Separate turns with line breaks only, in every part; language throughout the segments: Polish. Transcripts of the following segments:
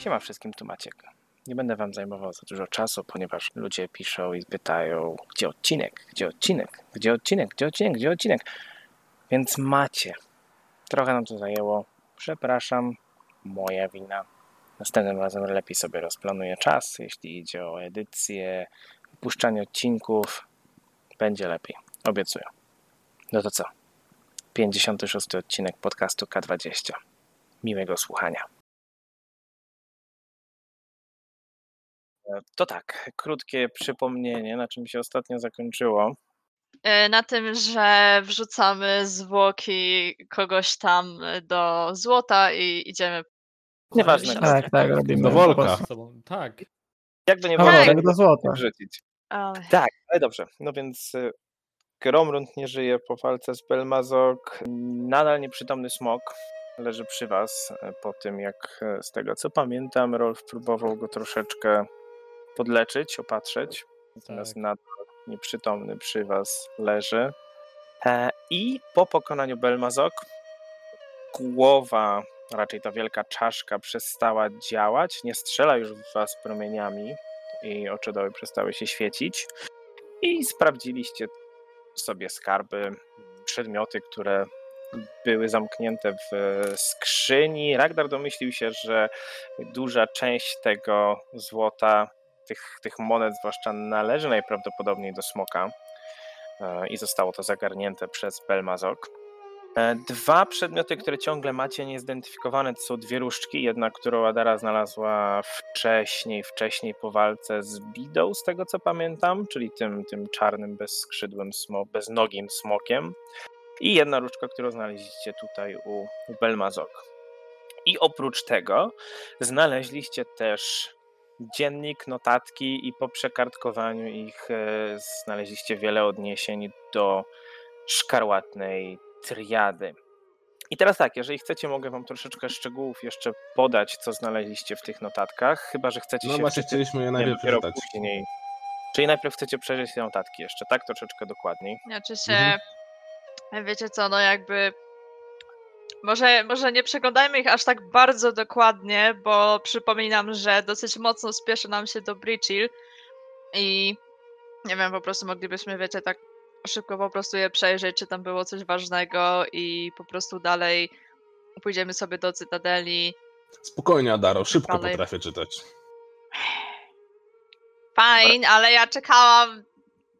Siema wszystkim, tu Maciek. Nie będę wam zajmował za dużo czasu, ponieważ ludzie piszą i pytają, gdzie odcinek, gdzie odcinek, gdzie odcinek, gdzie odcinek, gdzie odcinek. Więc macie. Trochę nam to zajęło. Przepraszam, moja wina. Następnym razem lepiej sobie rozplanuję czas, jeśli idzie o edycję, puszczanie odcinków. Będzie lepiej, obiecuję. No to co? 56 odcinek podcastu K20. Miłego słuchania. To tak, krótkie przypomnienie, na czym się ostatnio zakończyło.
E, Na tym, że wrzucamy zwłoki kogoś tam do złota i idziemy.
Nieważne.
Tak.
Tak, tak, robimy.
Do Wolka. Tak.
Jakby nie było,
Tak.
tak, do złota.
wrzucić. Tak, ale dobrze. No więc y, Gromrund nie żyje po walce z Belmazok. Nadal nieprzytomny smok leży przy was po tym, jak z tego co pamiętam, Rolf próbował go troszeczkę podleczyć, opatrzeć. Natomiast
Tak.
nadal nieprzytomny przy was leży. E, I po pokonaniu Belmazok głowa, raczej ta wielka czaszka przestała działać, nie strzela już w was promieniami i oczodoły przestały się świecić i sprawdziliście sobie skarby, przedmioty, które były zamknięte w skrzyni. Ragnar domyślił się, że duża część tego złota, tych, tych monet zwłaszcza należy najprawdopodobniej do smoka e, i zostało to zagarnięte przez Belmazok. E, Dwa przedmioty, które ciągle macie niezidentyfikowane, to są dwie różdżki. Jedna, którą Adara znalazła wcześniej, wcześniej po walce z Bidą, z tego co pamiętam, czyli tym, tym czarnym, bezskrzydłym, smo, beznogim smokiem. I jedna różdżka, którą znaleźliście tutaj u, u Belmazok. I oprócz tego znaleźliście też dziennik, notatki i po przekartkowaniu ich e, znaleźliście wiele odniesień do szkarłatnej triady. I teraz tak, jeżeli chcecie, mogę wam troszeczkę szczegółów jeszcze podać, co znaleźliście w tych notatkach, chyba że chcecie
No
się
właśnie
wczytać,
chcieliśmy je najpierw przeczytać.
później. Czyli najpierw chcecie przejrzeć te notatki jeszcze, tak? Troszeczkę dokładniej.
Znaczy się,
Mhm.
wiecie co, no jakby. Może, może nie przeglądajmy ich aż tak bardzo dokładnie, bo przypominam, że dosyć mocno spieszy nam się do Bridgehill i nie wiem, po prostu moglibyśmy, wiecie, tak szybko po prostu je przejrzeć, czy tam było coś ważnego i po prostu dalej pójdziemy sobie do Cytadeli.
Spokojnie, Adaro, szybko
Dalej.
potrafię czytać.
Fajnie, ale ja czekałam.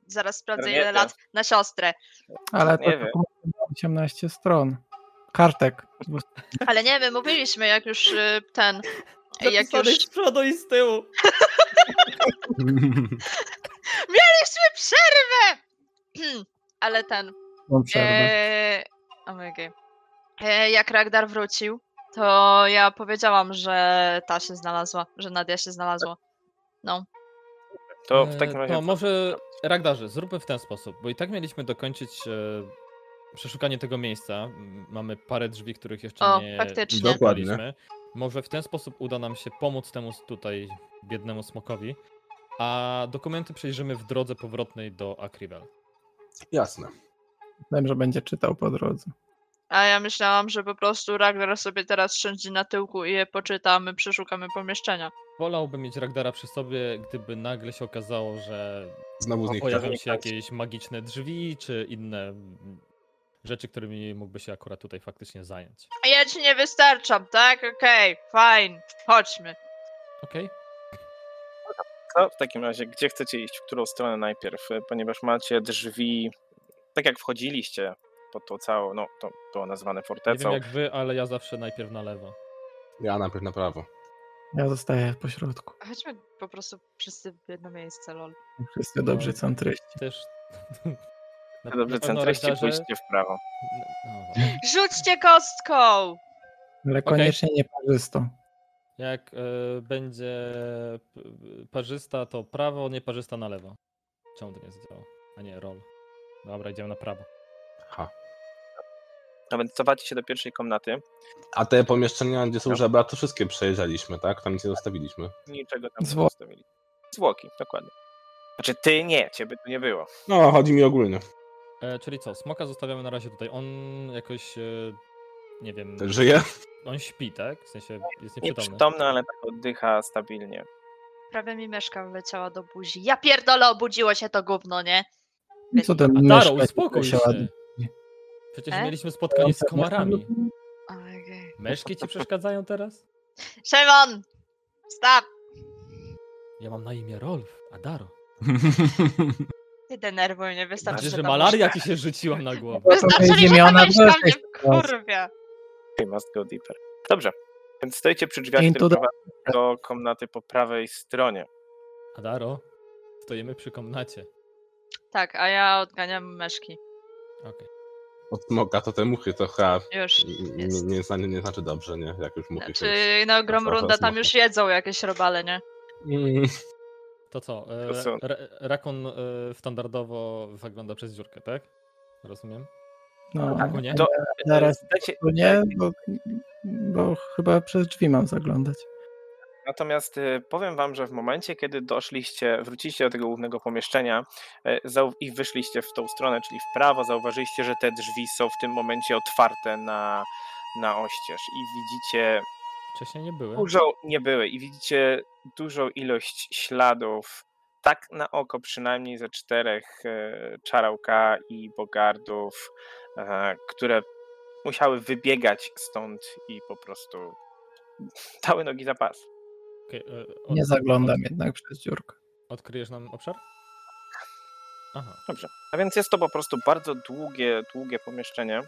Zaraz sprawdzę ile lat na siostrę.
Ale
Nie
to
wiem.
dokument ma 18 stron. Kartek.
Ale nie wiem, mówiliśmy, jak już y, ten. Jak już
z przodu i z tyłu.
Mieliśmy przerwę! Ale ten.
Mam przerwę.
E. E, jak Ragdar wrócił, to ja powiedziałam, że ta się znalazła, że Nadia się znalazła. No.
To w takim
E,
razie.
To może, Ragdarze, zróbmy w ten sposób, bo i tak mieliśmy dokończyć e, przeszukanie tego miejsca. Mamy parę drzwi, których jeszcze
O,
nie
faktycznie.
Dokładnie.
Może w ten sposób uda nam się pomóc temu tutaj biednemu smokowi, a dokumenty przejrzymy w drodze powrotnej do Akrivel.
Jasne.
Wiem, że będzie czytał po drodze.
A ja myślałam, że po prostu Ragnar sobie teraz siądzie na tyłku i je poczyta, a my przeszukamy pomieszczenia.
Wolałbym mieć Ragdara przy sobie, gdyby nagle się okazało, że
Znowu
pojawią się jakieś magiczne drzwi, czy inne rzeczy, którymi mógłby się akurat tutaj faktycznie zająć.
A ja ci nie wystarczam, tak? Okej, fajnie, chodźmy.
Okej?
To w takim razie, gdzie chcecie iść, w którą stronę najpierw? Ponieważ macie drzwi, tak jak wchodziliście pod tą całą, no to było nazwane
Nie wiem jak wy, ale ja zawsze najpierw na lewo.
Ja najpierw na prawo.
Ja zostaję po środku.
Chodźmy po prostu wszyscy w jedno miejsce, lol.
Wszyscy dobrzy centryści.
Też. Na,
Dobrze,
na
centryści,
Ragdarze-
pójdźcie w prawo.
No, no,
Rzućcie kostką!
Ale koniecznie nie parzysto.
jak e, będzie parzysta, to prawo, nie parzysta na lewo. Czemu to nie zadziała? A nie, roll. Dobra, idziemy na prawo.
Ha.
A więc cofacie się do pierwszej komnaty.
A te pomieszczenia, gdzie są
No.
żebra, to wszystkie przejrzeliśmy, tak? Tam nic nie zostawiliśmy.
Niczego tam nie
Zwłoki.
zostawili. Zwłoki, dokładnie. Znaczy ty nie, ciebie tu nie było.
No, chodzi mi ogólnie.
E, czyli co, smoka zostawiamy na razie tutaj. On jakoś e, nie wiem,
Żyje?
on śpi, tak? W sensie jest nieprzytomny.
Nieprzytomny, ale tak oddycha stabilnie.
Prawie mi myszka wleciała do buzi. Ja pierdolę, obudziło się to gówno, nie?
Co ten
A Daro,
myszka
uspokój
się
Przecież
E?
mieliśmy spotkanie z komarami. Meszki ci przeszkadzają teraz?
Szymon! Stop!
Ja mam na imię Rolf, a Daro.
Nie denerwuj mnie, wystarczy,
Znaczy,
że
malaria ci się rzuciła na głowę.
To
Wystarczy że ta
miała na
mnie wkurwia.
We must go deeper. Dobrze, więc stoicie przy drzwiach,
Into
które
the-
prowadzą do komnaty po prawej stronie.
A Daro, stoimy przy komnacie.
Tak, a ja odganiam myszki.
Okej.
Od smoka to te muchy to chyba
Już
nie,
jest.
nie, nie, nie znaczy dobrze, nie? Jak już muchy
Znaczy,
się...
na ogrom
Zaraz
runda tam już jedzą jakieś robale, nie?
Mm,
To co? E, rakon e, standardowo wygląda przez dziurkę, tak? Rozumiem?
No,
Tak,
nie?
To,
Zaraz.
Dajcie,
to nie, bo, bo chyba przez drzwi mam zaglądać.
Natomiast powiem wam, że w momencie, kiedy doszliście, wróciliście do tego głównego pomieszczenia i wyszliście w tą stronę, czyli w prawo, zauważyliście, że te drzwi są w tym momencie otwarte na, na oścież i widzicie
Wcześniej nie były.
dużo, nie były, i widzicie dużą ilość śladów, tak na oko przynajmniej ze czterech e, czarałka i bogardów, e, które musiały wybiegać stąd i po prostu dały nogi za pas.
Okej, e, od-
Nie zaglądam jednak przez dziurkę.
Odkryjesz nam obszar? Aha.
Dobrze. A więc jest to po prostu bardzo długie, długie pomieszczenie,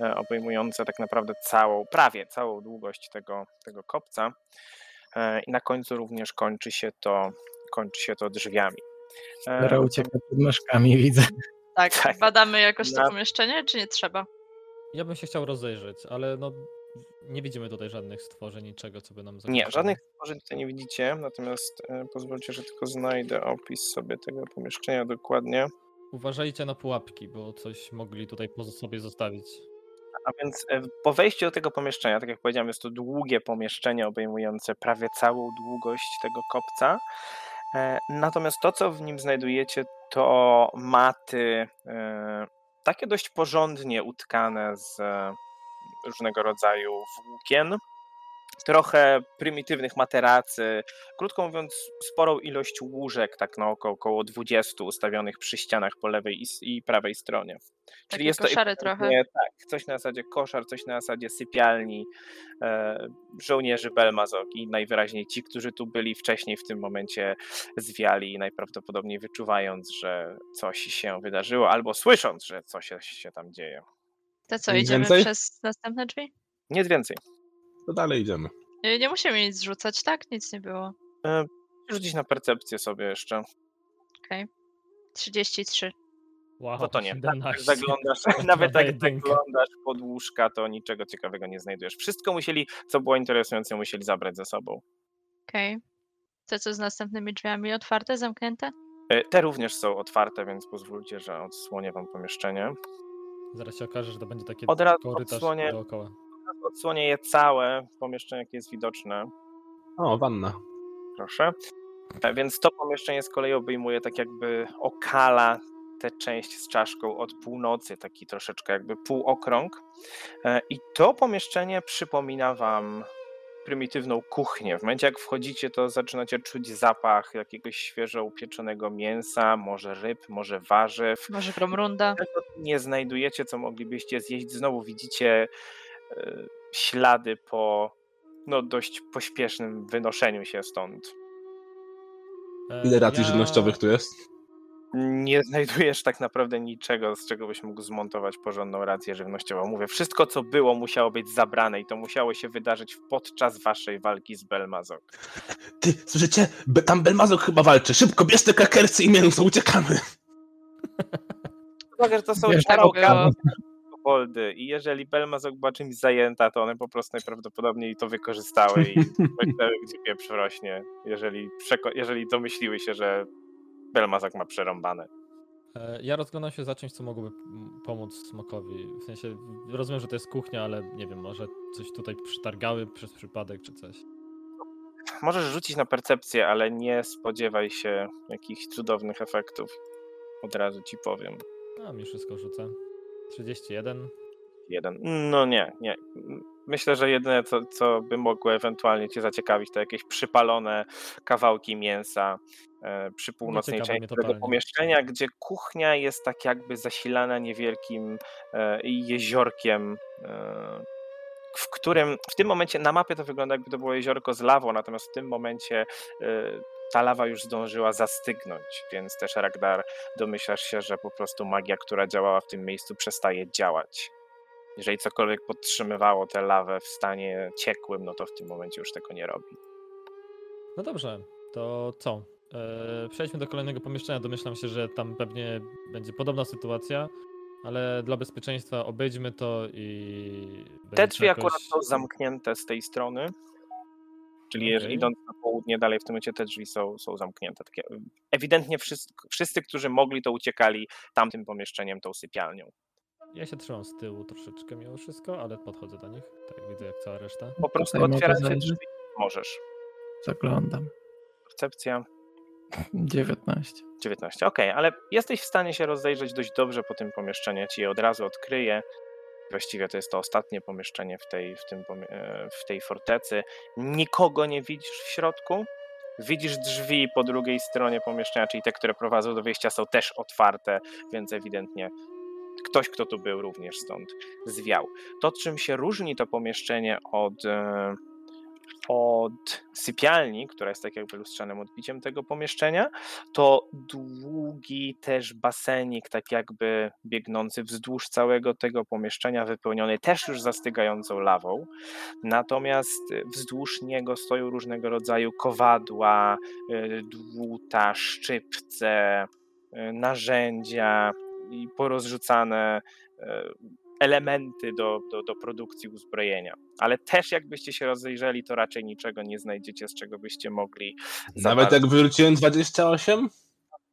e, obejmujące tak naprawdę całą, prawie całą długość tego, tego kopca. E, I na końcu również kończy się to, kończy się to drzwiami. E,
Dara ucieka przed myszkami, widzę.
Tak,
Tak.
badamy jakoś to pomieszczenie, czy nie trzeba?
Ja bym się chciał rozejrzeć, ale no nie widzimy tutaj żadnych stworzeń, niczego, co by nam
Nie,
zagrażało.
żadnych stworzeń tutaj nie widzicie, natomiast e, pozwólcie, że tylko znajdę opis sobie tego pomieszczenia dokładnie.
Uważajcie na pułapki, bo coś mogli tutaj po sobie zostawić.
A więc e, po wejściu do tego pomieszczenia, tak jak powiedziałem, jest to długie pomieszczenie obejmujące prawie całą długość tego kopca. E, Natomiast to, co w nim znajdujecie, to maty e, takie dość porządnie utkane z różnego rodzaju włókien. Trochę prymitywnych materacy, krótko mówiąc, sporą ilość łóżek, tak na oko około 20 ustawionych przy ścianach po lewej i, i prawej stronie.
Takie koszary trochę.
Nie, tak, coś na zasadzie koszar, coś na zasadzie sypialni e, żołnierzy Belmazok i najwyraźniej ci, którzy tu byli wcześniej w tym momencie zwiali, najprawdopodobniej wyczuwając, że coś się wydarzyło, albo słysząc, że coś się tam dzieje.
To co,
Nic
idziemy
więcej?
przez następne drzwi?
Nic więcej.
To dalej idziemy.
Nie, nie musimy nic rzucać, tak? Nic nie było.
E, rzucić na percepcję sobie jeszcze.
33.
Wow,
No to nie.
17.
Zaglądasz, nawet
na
jak zaglądasz pod łóżka, to niczego ciekawego nie znajdujesz. Wszystko musieli, co było interesujące, musieli zabrać ze sobą.
Okej. To co z następnymi drzwiami? Otwarte, zamknięte?
E, Te również są otwarte, więc pozwólcie, że odsłonię wam pomieszczenie.
Zaraz się okaże, że to będzie taki
Od razu
korytarz
odsłonię.
dookoła.
Odsłonię je całe, pomieszczenie jakie jest widoczne,
O, wanna.
proszę. E, Więc to pomieszczenie z kolei obejmuje tak jakby okala tę część z czaszką od północy, taki troszeczkę jakby półokrąg. E, I to pomieszczenie przypomina wam prymitywną kuchnię. W momencie jak wchodzicie, to zaczynacie czuć zapach jakiegoś świeżo upieczonego mięsa, może ryb, może warzyw.
Może gromrunda?
Nie znajdujecie, co moglibyście zjeść. Znowu widzicie e, ślady po no, dość pośpiesznym wynoszeniu się stąd.
Ile racji
ja-
żywnościowych tu jest?
Nie znajdujesz tak naprawdę niczego, z czego byś mógł zmontować porządną rację żywnościową. Mówię, wszystko co było musiało być zabrane i to musiało się wydarzyć podczas waszej walki z Belmazok.
Ty, słyszycie? Be, tam Belmazok chyba walczy. Szybko, bierz te krakersy i mięso, uciekamy.
Uwaga, że to są
Wiesz,
czarałka
było.
koboldy i jeżeli Belmazok była czymś zajęta, to one po prostu najprawdopodobniej to wykorzystały i myślały, gdzie pieprz rośnie, jeżeli, jeżeli domyśliły się, że Belmazok ma przerąbane.
E, Ja rozglądam się za czymś, co mogłoby pomóc smokowi. W sensie rozumiem, że to jest kuchnia, ale nie wiem, może coś tutaj przytargały przez przypadek czy coś.
Możesz rzucić na percepcję, ale nie spodziewaj się jakichś cudownych efektów. Od razu ci powiem.
A mi wszystko rzucę. 31.
jeden. No nie, nie. Myślę, że jedyne, co, co by mogło ewentualnie cię zaciekawić, to jakieś przypalone kawałki mięsa e, przy północnej
ciekawi mnie
części tego pomieszczenia, gdzie kuchnia jest tak jakby zasilana niewielkim e, jeziorkiem, e, w którym w tym momencie na mapie to wygląda jakby to było jeziorko z lawą, natomiast w tym momencie ta lawa już zdążyła zastygnąć, więc też Ragdar domyślasz się, że po prostu magia, która działała w tym miejscu przestaje działać. Jeżeli cokolwiek podtrzymywało tę lawę w stanie ciekłym, no to w tym momencie już tego nie robi.
No dobrze, to co? E, przejdźmy do kolejnego pomieszczenia. Domyślam się, że tam pewnie będzie podobna sytuacja, ale dla bezpieczeństwa obejdźmy to i.
Te drzwi
jakoś-
akurat są zamknięte z tej strony. Czyli jeżeli
Okej.
idąc na południe dalej, w tym momencie te drzwi są, są zamknięte. Takie, ewidentnie wszyscy, wszyscy, którzy mogli, to uciekali tamtym pomieszczeniem, tą sypialnią.
Ja się trzymam z tyłu troszeczkę mimo wszystko, ale podchodzę do nich. Tak widzę jak cała reszta.
Po prostu
Tutaj zajrzeć?
drzwi. Możesz.
Zaglądam.
Percepcja
19.
19. Okej, ale jesteś w stanie się rozejrzeć dość dobrze po tym pomieszczeniu. Ja ci je od razu odkryję. Właściwie to jest to ostatnie pomieszczenie w tej, w tym, e, w tej fortecy. Nikogo nie widzisz w środku. Widzisz drzwi po drugiej stronie pomieszczenia, czyli te, które prowadzą do wyjścia, są też otwarte, więc ewidentnie ktoś, kto tu był, również stąd zwiał. To, czym się różni to pomieszczenie od, e, od sypialni, która jest tak jakby lustrzanym odbiciem tego pomieszczenia, to długi też basenik, tak jakby biegnący wzdłuż całego tego pomieszczenia, wypełniony też już zastygającą lawą. Natomiast wzdłuż niego stoją różnego rodzaju kowadła, y, dłuta, szczypce, y, narzędzia i porozrzucane y, elementy do, do, do produkcji uzbrojenia. Ale też jakbyście się rozejrzeli, to raczej niczego nie znajdziecie, z czego byście mogli
Nawet jak wyrzuciłem 28?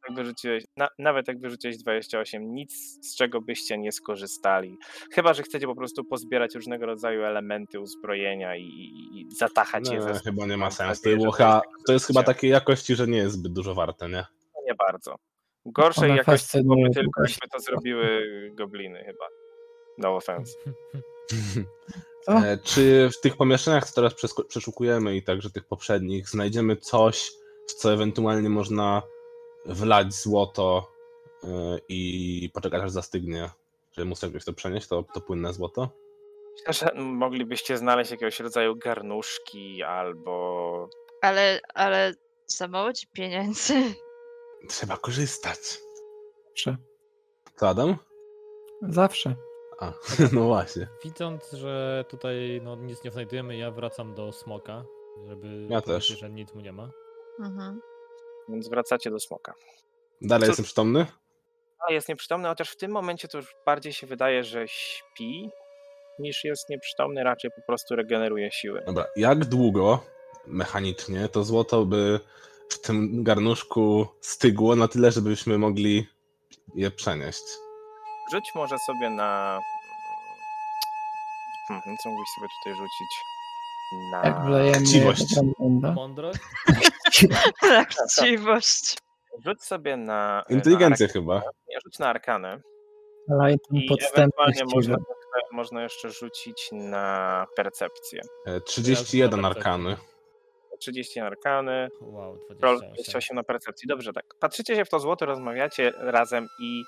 jak wyrzuciłeś, na, nawet jak wyrzuciłeś 28, nic z czego byście nie skorzystali. Chyba, że chcecie po prostu pozbierać różnego rodzaju elementy uzbrojenia i, i, i zatachać je
Nie,
ze
No, chyba nie ma sensu. To,
coś
to jest chyba takiej jakości, że nie jest zbyt dużo warte, nie?
Nie bardzo. Gorszej
One
jakości byłoby tylko, jakby to zrobiły gobliny chyba. No offense.
E, Czy w tych pomieszczeniach, co teraz przeszukujemy i także tych poprzednich, znajdziemy coś, w co ewentualnie można wlać złoto e, i poczekać aż zastygnie, żeby móc jakoś to przenieść, to, to płynne złoto?
Myślę, że moglibyście znaleźć jakiegoś rodzaju garnuszki albo
Ale, ale za mało ci pieniędzy.
Trzeba korzystać.
Zawsze.
Co, Adam?
Zawsze.
A, no właśnie.
Widząc, że tutaj no, nic nie znajdujemy, ja wracam do smoka, żeby
Ja też.
że nic mu nie ma.
Mhm.
więc wracacie do smoka.
Dalej
Co-
jestem przytomny?
A jest nieprzytomny, chociaż w tym momencie to już bardziej się wydaje, że śpi niż jest nieprzytomny, raczej po prostu regeneruje siły.
Dobra, jak długo mechanicznie to złoto by w tym garnuszku stygło na tyle, żebyśmy mogli je przenieść?
Rzuć może sobie na. Hmm, co mógłbyś sobie tutaj rzucić? Na.
Jak
Chciwość.
Mądrość?
Tak, chciwość.
Rzuć sobie na.
Inteligencję
na
chyba.
Nie, rzuć na arkanę. I
podstępny
można, można jeszcze rzucić na percepcję.
E, 31
Ja
arkany.
30 na arkany,
Wow,
roll
28.
28 na percepcji. Dobrze, tak. Patrzycie się w to złoto, rozmawiacie razem i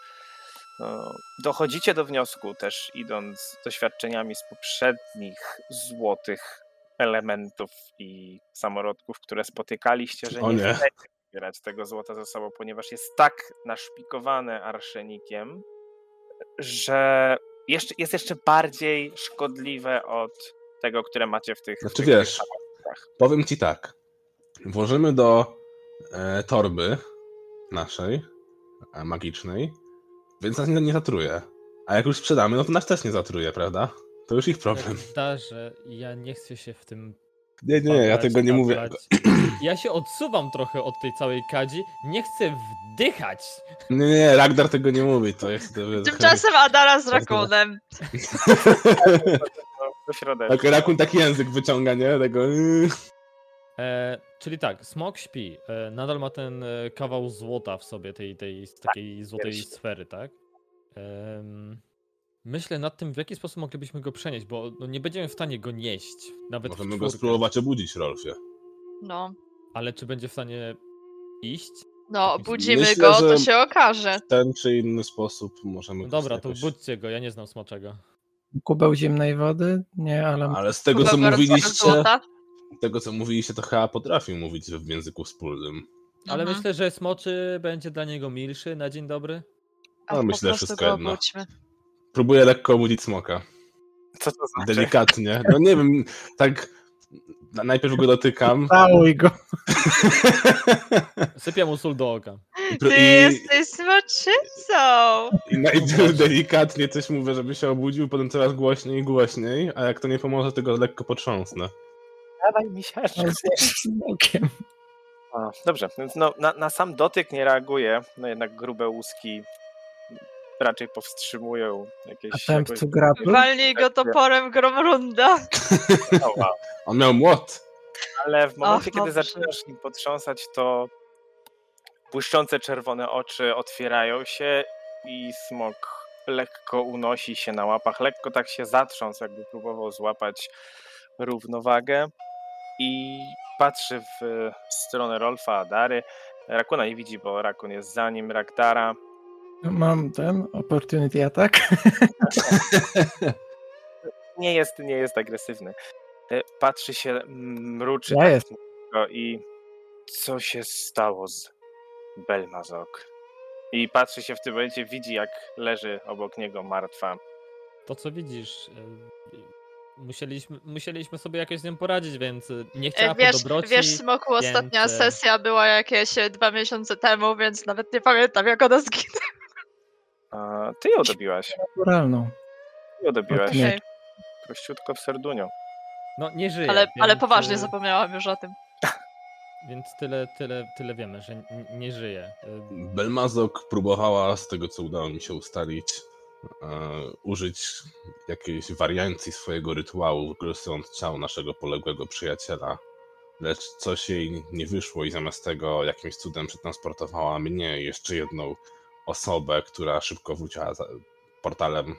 no, dochodzicie do wniosku, też idąc doświadczeniami z poprzednich złotych elementów i samorodków, które spotykaliście, że
O
nie,
nie.
chcecie zbierać tego złota ze sobą, ponieważ jest tak naszpikowane arszenikiem, że jeszcze, jest jeszcze bardziej szkodliwe od tego, które macie w tych. w
Znaczy
tych
wiesz,
samorodkach.
Powiem ci tak. Włożymy do e, torby naszej, e, magicznej, więc nas nie, nie zatruje. A jak już sprzedamy, no to nas też nie zatruje, prawda? To już ich problem.
Darze, ja nie chcę się w tym
Nie, nie, ja tego nie mówię.
Ja się odsuwam trochę od tej całej kadzi. Nie chcę wdychać.
Nie, nie, Ragnar tego nie mówi, to jest... To jest
Tymczasem Adara z Rakunem.
Do środeczka.
Tak, Rakun taki język wyciąga, nie? Tego... yy.
E, czyli tak, smok śpi. E, nadal ma ten e, kawał złota w sobie, tej, tej takiej złotej
piersi.
sfery, tak? Myślę nad tym, w jaki sposób moglibyśmy go przenieść, bo no, nie będziemy w stanie go nieść. Nawet
Możemy go spróbować obudzić, Rolfie.
No.
Ale czy będzie w stanie iść?
No,
Myślę,
budzimy
że-
go, to się okaże.
W ten czy inny sposób możemy.
No dobra, to
jakoś-
budźcie go, ja nie znam smoczego.
Kubeł zimnej wody? Nie, ale...
Ale z tego, co mówiliście, tego, co mówiliście, to chyba potrafił mówić w języku wspólnym.
Ale
Mhm.
myślę, że smoczy będzie dla niego milszy na dzień dobry.
A
No, myślę,
prostu
wszystko jedno.
obudźmy.
Próbuję lekko obudzić smoka.
Co to znaczy?
Delikatnie. No nie wiem, tak najpierw go dotykam.
Całuj go.
Sypię mu sól do oka.
Ty
i,
jesteś smoczycą!
i najpierw delikatnie coś mówię, żeby się obudził, potem coraz głośniej i głośniej, a jak to nie pomoże, to go lekko potrząsnę.
Dawaj
jest smokiem.
Dobrze, więc no, na, na sam dotyk nie reaguje, no jednak grube łuski raczej powstrzymują jakieś...
Attempt
jakoś...
to grapple.
Walnij go toporem Gromrunda.
O, wow.
On miał młot.
Ale w momencie, kiedy
dobrze.
zaczynasz nim potrząsać, to błyszczące czerwone oczy otwierają się i smok lekko unosi się na łapach, lekko tak się zatrząsł, jakby próbował złapać równowagę i patrzy w stronę Rolfa Adary. Rakuna nie widzi, bo Rakun jest za nim, Ragdara.
Mam ten opportunity attack.
Nie jest, nie jest agresywny. E, Patrzy się, mruczy
Ja jest.
i co się stało z Belmazok? I patrzy się w tym momencie, widzi jak leży obok niego martwa.
To co widzisz, y, musieliśmy, musieliśmy sobie jakoś z nią poradzić, więc y, nie chciała
E, Wiesz,
po dobroci.
wiesz, Smoku, ostatnia
więc, e,
sesja była jakieś e, dwa miesiące temu, więc nawet nie pamiętam, jak ona zginęła.
A, ty ją dobiłaś.
Naturalną.
Ty ją dobiłaś.
Nie.
Okej,
Prościutko w serdunią.
No nie żyje.
Ale, ale
więc,
poważnie
y,
zapomniałam już o tym.
Więc tyle, tyle, tyle wiemy, że nie żyje. Y,
Belmazok próbowała, z tego co udało mi się ustalić, e, użyć jakiejś wariancji swojego rytuału, wykorzystując ciało naszego poległego przyjaciela. Lecz coś jej nie wyszło i zamiast tego jakimś cudem przetransportowała mnie i jeszcze jedną osobę, która szybko wróciła za portalem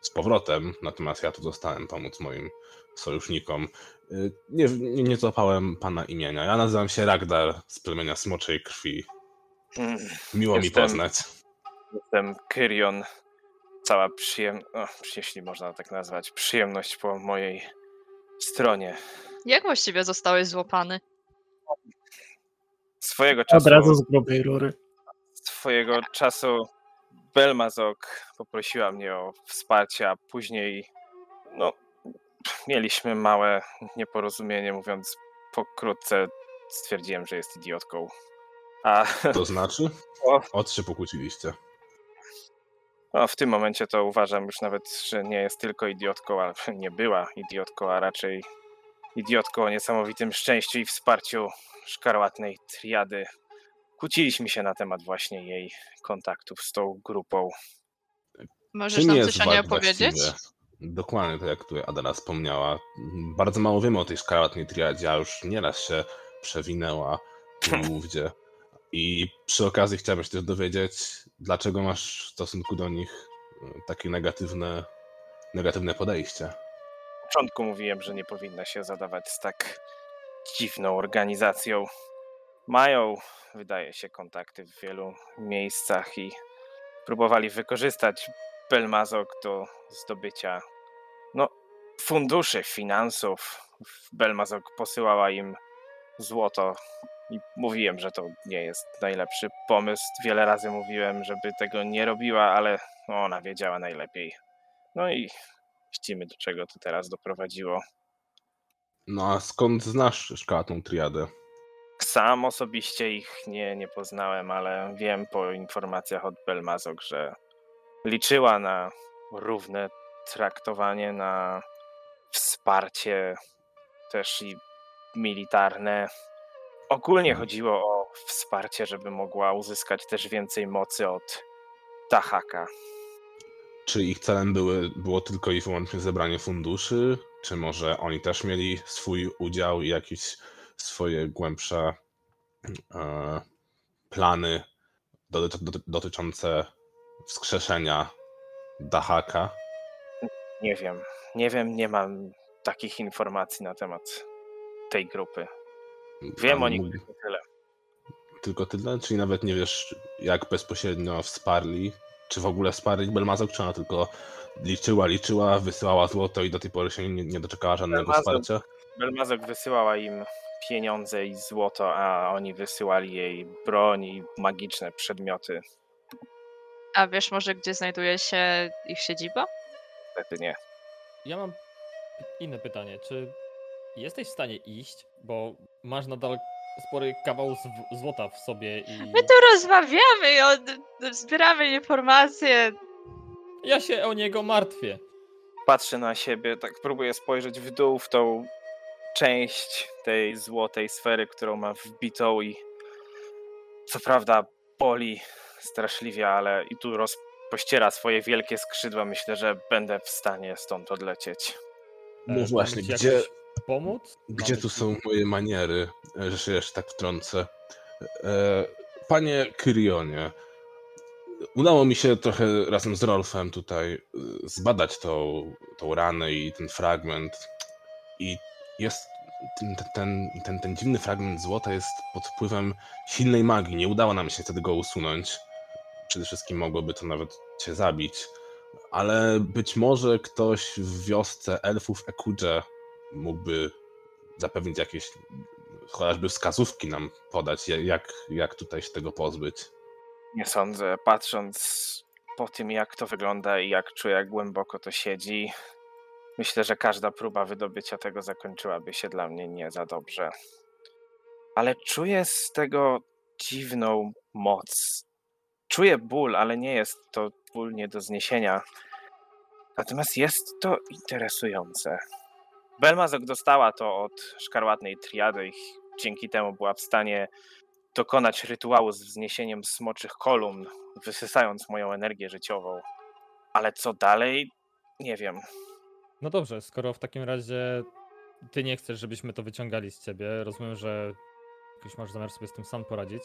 z powrotem. Natomiast ja tu zostałem pomóc moim sojusznikom. Y, Nie, nie, nie złapałem pana imienia. Ja nazywam się Ragdar z plemienia Smoczej Krwi.
Mm,
Miło mi
Jestem-
poznać.
Jestem Kyrion. Cała przyjemność, jeśli można tak nazwać, przyjemność po mojej stronie.
Jak właściwie zostałeś złapany?
Swojego czasu
Od razu z grubej rury.
Swojego czasu Belmazok poprosiła mnie o wsparcie, a później no, mieliśmy małe nieporozumienie, mówiąc pokrótce stwierdziłem, że jest idiotką. A
To znaczy?
O.
Co się pokłóciliście?
no, w tym momencie to uważam już nawet, że nie jest tylko idiotką, ale nie była idiotką, a raczej idiotką o niesamowitym szczęściu i wsparciu szkarłatnej triady. Kłóciliśmy się na temat właśnie jej kontaktów z tą grupą.
Możesz
Czym
nam coś o niej opowiedzieć?
właściwie? Dokładnie tak jak tutaj Adela wspomniała. Bardzo mało wiemy o tej szkarłatnej triadzie, a już nieraz się przewinęła w Łówdzie. I przy okazji chciałbym się też dowiedzieć, dlaczego masz w stosunku do nich y, takie negatywne, negatywne podejście.
Na początku mówiłem, że nie powinna się zadawać z tak dziwną organizacją. Mają, wydaje się, kontakty w wielu miejscach i próbowali wykorzystać Belmazok do zdobycia no, funduszy, finansów. Belmazok posyłała im złoto i mówiłem, że to nie jest najlepszy pomysł. Wiele razy mówiłem, żeby tego nie robiła, ale ona wiedziała najlepiej. No i widzimy, do czego to teraz doprowadziło.
No a skąd znasz szkarłatną triadę?
Sam osobiście ich nie, nie poznałem, ale wiem po informacjach od Belmazok, że liczyła na równe traktowanie, na wsparcie też i militarne. Ogólnie chodziło o wsparcie, żeby mogła uzyskać też więcej mocy od Tahaka.
Czy ich celem były, było tylko i wyłącznie zebranie funduszy? Czy może oni też mieli swój udział i jakieś swoje głębsze e, plany doty- doty- dotyczące wskrzeszenia Dahaka?
Nie wiem. Nie wiem, nie mam takich informacji na temat tej grupy. Wiem o nich tylko tyle.
Tylko tyle? Czyli nawet nie wiesz, jak bezpośrednio wsparli? Czy w ogóle wsparli Belmazok, czy ona tylko liczyła, liczyła, wysyłała złoto i do tej pory się nie, nie doczekała żadnego
Belmazok-
wsparcia?
Belmazok wysyłała im pieniądze i złoto, a oni wysyłali jej broń i magiczne przedmioty.
A wiesz może, gdzie znajduje się ich siedziba?
Niestety nie.
Ja mam inne pytanie. Czy jesteś w stanie iść, bo masz nadal spory kawał złota w sobie i
My tu rozmawiamy i od... zbieramy informacje.
ja się o niego martwię.
Patrzę na siebie, tak próbuję spojrzeć w dół w tą część tej złotej sfery, którą mam wbitą i co prawda boli straszliwie, ale i tu rozpościera swoje wielkie skrzydła. Myślę, że będę w stanie stąd odlecieć.
E,
No właśnie,
mamy ci
gdzie,
pomóc?
gdzie
Mamy
tu są moje maniery, e, że się jeszcze tak wtrącę? E, Panie Kyrionie, udało mi się trochę razem z Rolfem tutaj e, zbadać tą, tą ranę i ten fragment. I jest ten, ten, ten, ten dziwny fragment złota jest pod wpływem silnej magii. Nie udało nam się wtedy go usunąć. Przede wszystkim mogłoby to nawet cię zabić. Ale być może ktoś w wiosce elfów Ekudże mógłby zapewnić jakieś chociażby wskazówki nam podać, ja- jak, jak tutaj się tego pozbyć.
Nie sądzę, patrząc po tym, jak to wygląda i jak czuję, jak głęboko to siedzi. Myślę, że każda próba wydobycia tego zakończyłaby się dla mnie nie za dobrze. Ale czuję z tego dziwną moc. Czuję ból, ale nie jest to ból nie do zniesienia. Natomiast jest to interesujące. Belmazok dostała to od szkarłatnej triady i dzięki temu była w stanie dokonać rytuału z wzniesieniem smoczych kolumn, wysysając moją energię życiową. Ale co dalej? Nie wiem.
No dobrze, skoro w takim razie ty nie chcesz, żebyśmy to wyciągali z ciebie, rozumiem, że jakoś masz zamiar sobie z tym sam poradzić,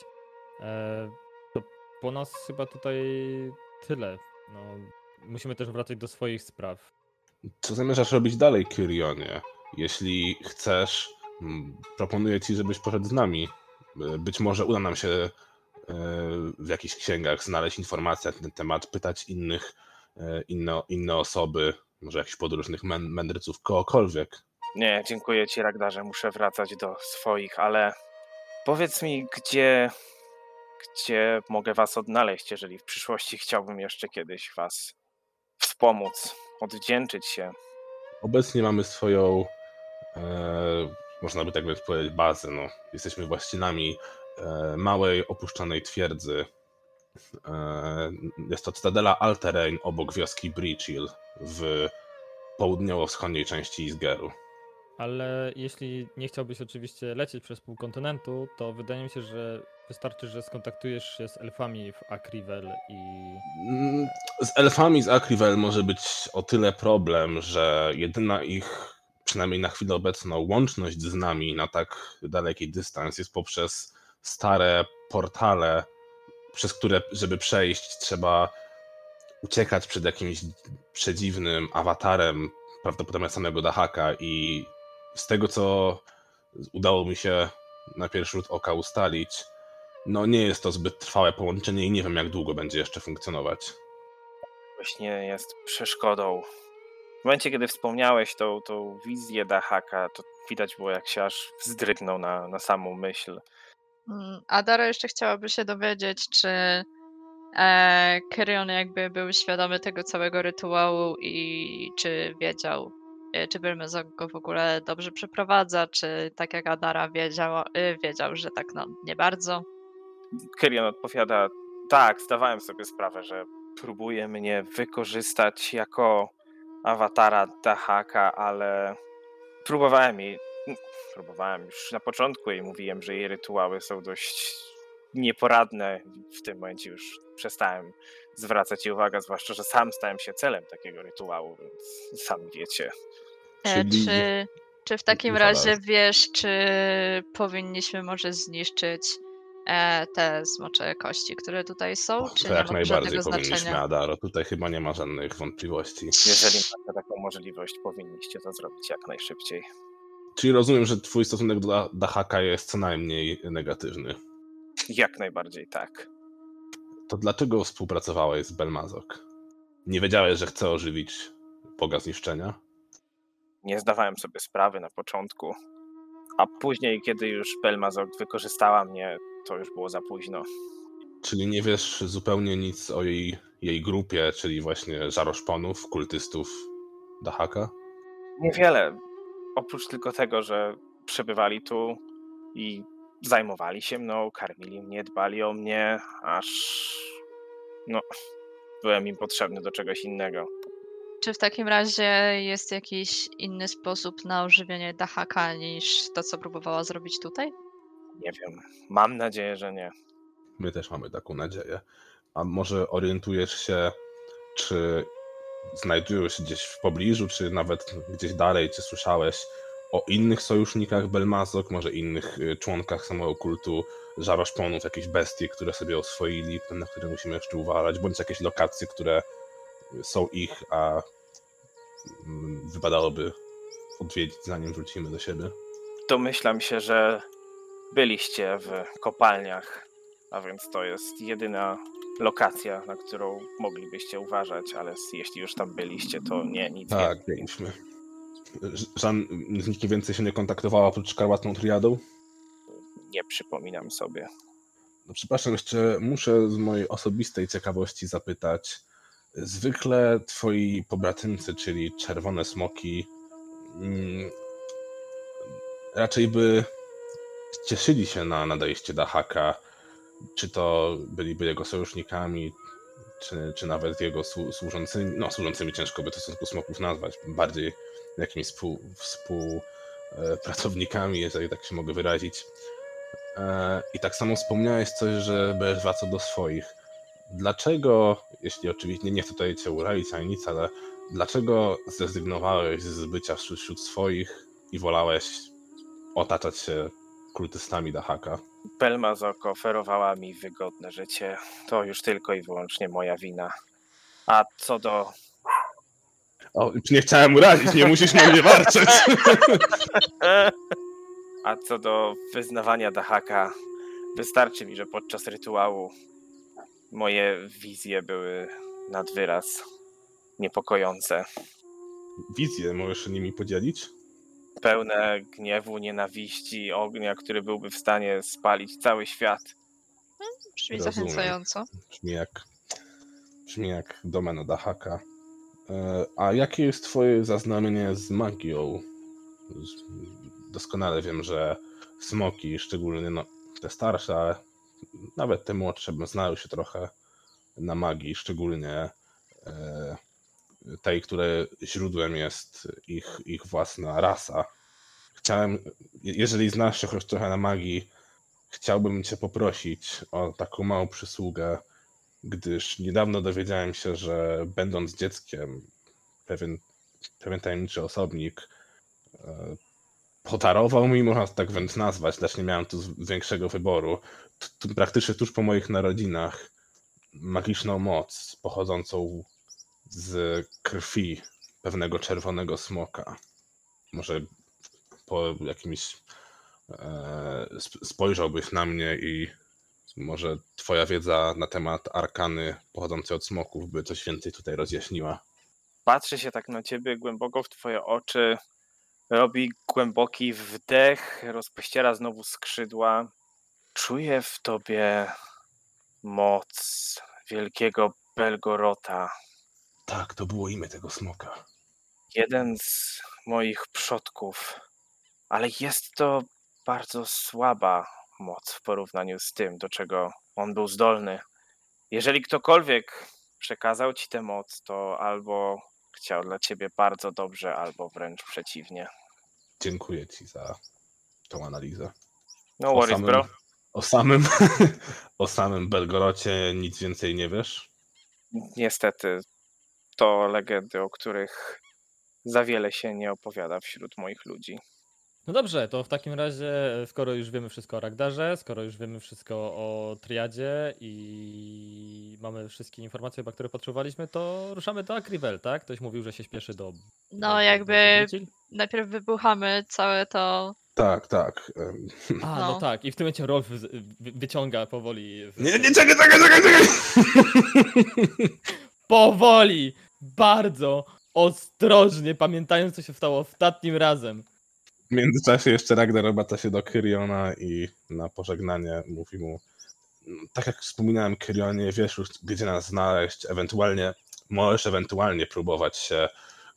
e, to po nas chyba tutaj tyle. No, musimy też wracać do swoich spraw.
Co zamierzasz robić dalej, Kyrionie? Jeśli chcesz, proponuję ci, żebyś poszedł z nami. E, Być może uda nam się e, w jakichś księgach znaleźć informacje na ten temat, pytać innych, inne, inne osoby, może jakichś podróżnych mę- mędrców, kogokolwiek.
Nie, dziękuję ci, Ragdarze. Muszę wracać do swoich, ale powiedz mi, gdzie, gdzie mogę was odnaleźć, jeżeli w przyszłości chciałbym jeszcze kiedyś was wspomóc, odwdzięczyć się.
Obecnie mamy swoją, e, można by tak powiedzieć, bazę. No. Jesteśmy właścicielami e, małej, opuszczonej twierdzy. E, jest to Cytadela Alterain obok wioski Breachill w południowo-wschodniej części Izgeru.
Ale jeśli nie chciałbyś oczywiście lecieć przez pół kontynentu, to wydaje mi się, że wystarczy, że skontaktujesz się z elfami w Akrivel i
Mm, Z elfami z Akrivel może być o tyle problem, że jedyna ich, przynajmniej na chwilę obecną, łączność z nami na tak daleki dystans jest poprzez stare portale, przez które, żeby przejść, trzeba uciekać przed jakimś przedziwnym awatarem, prawdopodobnie samego Dahaka i z tego, co udało mi się na pierwszy rzut oka ustalić, no nie jest to zbyt trwałe połączenie i nie wiem, jak długo będzie jeszcze funkcjonować.
Właśnie jest przeszkodą. W momencie, kiedy wspomniałeś tą, tą wizję Dahaka, to widać było, jak się aż wzdrygnął na, na samą myśl.
Mm, A Dara jeszcze chciałaby się dowiedzieć, czy e, jakby był świadomy tego całego rytuału i czy wiedział, e, czy Belmezok go w ogóle dobrze przeprowadza, czy tak jak Adara wiedział, e, wiedział, że tak no nie bardzo.
Kyrion odpowiada: Tak, zdawałem sobie sprawę, że próbuje mnie wykorzystać jako awatara Dahaka, ale próbowałem jej. Próbowałem już na początku jej mówiłem, że jej rytuały są dość nieporadne. W tym momencie już przestałem zwracać jej uwagę, zwłaszcza, że sam stałem się celem takiego rytuału, więc sam wiecie.
E,
Czyli-
Czy, czy w takim razie wiesz, czy powinniśmy może zniszczyć e, te smocze kości, które tutaj są? Czy
To
nie
jak
ma
najbardziej powinniśmy,
znaczenia?
Adaro. Tutaj chyba nie ma żadnych wątpliwości.
Jeżeli macie taką możliwość, powinniście to zrobić jak najszybciej.
Czyli rozumiem, że twój stosunek do Dahaka jest co najmniej negatywny.
Jak najbardziej tak.
To dlaczego współpracowałeś z Belmazok? Nie wiedziałeś, że chce ożywić Boga zniszczenia?
Nie zdawałem sobie sprawy na początku, a później, kiedy już Belmazok wykorzystała mnie, to już było za późno.
Czyli nie wiesz zupełnie nic o jej, jej grupie, czyli właśnie żaroszponów, kultystów Dahaka?
Niewiele, oprócz tylko tego, że przebywali tu i zajmowali się mną, karmili mnie, dbali o mnie, aż no, byłem im potrzebny do czegoś innego.
Czy w takim razie jest jakiś inny sposób na ożywienie Dahaka niż to, co próbowała zrobić tutaj?
Nie wiem, mam nadzieję, że nie.
My też mamy taką nadzieję. A może orientujesz się, czy znajdują się gdzieś w pobliżu, czy nawet gdzieś dalej, czy słyszałeś o innych sojusznikach Belmazok, może innych y, członkach samego kultu żaroszponów, jakieś bestie, które sobie oswoili, na które musimy jeszcze uważać, bądź jakieś lokacje, które są ich, a mm, wypadałoby odwiedzić, zanim wrócimy do siebie.
Domyślam się, że byliście w kopalniach, a więc to jest jedyna lokacja, na którą moglibyście uważać, ale jeśli już tam byliście, to nie, nic
Tak,
więcej.
byliśmy. Żan, z nikim więcej się nie kontaktowała oprócz szkarłatną triadą?
Nie przypominam sobie.
No, przepraszam, jeszcze muszę z mojej osobistej ciekawości zapytać. Zwykle twoi pobratymcy, czyli czerwone smoki, mm, raczej by cieszyli się na nadejście Dahaka. Czy to byliby jego sojusznikami, czy, czy nawet jego słu- służącymi, no służącymi ciężko by to stosunku smoków nazwać, bardziej jakimiś współ, współpracownikami, jeżeli tak się mogę wyrazić. E, I tak samo wspomniałeś coś, że będziesz wracał do swoich. Dlaczego, jeśli oczywiście nie chcę tutaj cię urazić ani nic, ale dlaczego zrezygnowałeś z bycia wśród swoich i wolałeś otaczać się kultystami Dahaka?
Belmazok oferowała mi wygodne życie. To już tylko i wyłącznie moja wina. A co do
O, nie chciałem urazić, nie musisz na mnie warczeć.
A co do wyznawania Dahaka, wystarczy mi, że podczas rytuału moje wizje były nad wyraz niepokojące.
Wizję możesz się nimi podzielić?
Pełne gniewu, nienawiści, ognia, który byłby w stanie spalić cały świat.
Brzmi
Rozumiem.
zachęcająco.
Brzmi jak, brzmi jak domena Dahaka. E, A jakie jest twoje zaznajomienie z magią? Doskonale wiem, że smoki, szczególnie no, te starsze, ale nawet te młodsze, bym znały się trochę na magii, szczególnie e, tej, której źródłem jest ich, ich własna rasa. Chciałem, je- jeżeli znasz się choć trochę na magii, chciałbym cię poprosić o taką małą przysługę, gdyż niedawno dowiedziałem się, że będąc dzieckiem, pewien, pewien tajemniczy osobnik e, podarował mi, można tak wręcz nazwać, lecz nie miałem tu większego wyboru, praktycznie tuż po moich narodzinach, magiczną moc pochodzącą z krwi pewnego czerwonego smoka. Może po jakimś e, sp- spojrzałbyś na mnie i może twoja wiedza na temat arkany pochodzącej od smoków by coś więcej tutaj rozjaśniła.
Patrzy się tak na ciebie głęboko w twoje oczy, robi głęboki wdech, rozpościera znowu skrzydła. Czuję w tobie moc wielkiego Belgorota.
Tak, to było imię tego smoka.
jeden z moich przodków, ale jest to bardzo słaba moc w porównaniu z tym, do czego on był zdolny. Jeżeli ktokolwiek przekazał ci tę moc, to albo chciał dla ciebie bardzo dobrze, albo wręcz przeciwnie.
Dziękuję ci za tą analizę.
No worries,
samym-
bro.
O samym, o samym Belgorocie nic więcej nie wiesz?
Niestety, to legendy, o których za wiele się nie opowiada wśród moich ludzi.
No dobrze, to w takim razie, skoro już wiemy wszystko o Ragdarze, skoro już wiemy wszystko o Triadzie i mamy wszystkie informacje, chyba, które potrzebowaliśmy, to ruszamy do Akrivel, tak? Ktoś mówił, że się śpieszy do...
No
do-
jakby najpierw wybuchamy całe to.
Tak, tak.
A, no.
no.
tak, i w tym momencie Rolf wy- wy- wyciąga powoli...
Nie, nie, czekaj, czekaj, czekaj, czekaj!
Powoli! Bardzo ostrożnie, pamiętając, co się stało ostatnim razem.
W międzyczasie jeszcze Ragnar obraca się do Kyriona i na pożegnanie mówi mu tak jak wspominałem Kyrionie, wiesz już gdzie nas znaleźć, ewentualnie możesz ewentualnie próbować się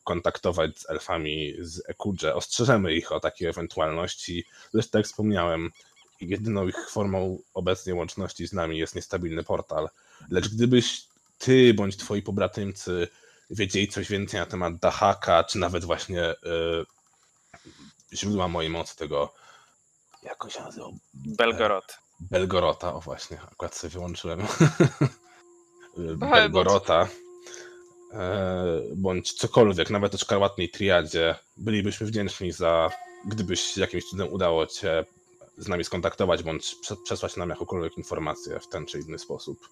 kontaktować z elfami z Ekudże. Ostrzeżemy ich o takiej ewentualności, lecz tak jak wspomniałem, jedyną ich formą obecnej łączności z nami jest niestabilny portal. Lecz gdybyś ty bądź twoi pobratymcy wiedzieli coś więcej na temat Dahaka, czy nawet właśnie y, źródła mojej mocy tego, jak on się nazywał?
Belgorod.
Belgorota, o właśnie, akurat sobie wyłączyłem. Belgorota. E, bądź cokolwiek, nawet o szkarłatnej triadzie. Bylibyśmy wdzięczni za, gdybyś jakimś cudem udało cię z nami skontaktować, bądź prze- przesłać nam jakąkolwiek informację w ten czy inny sposób.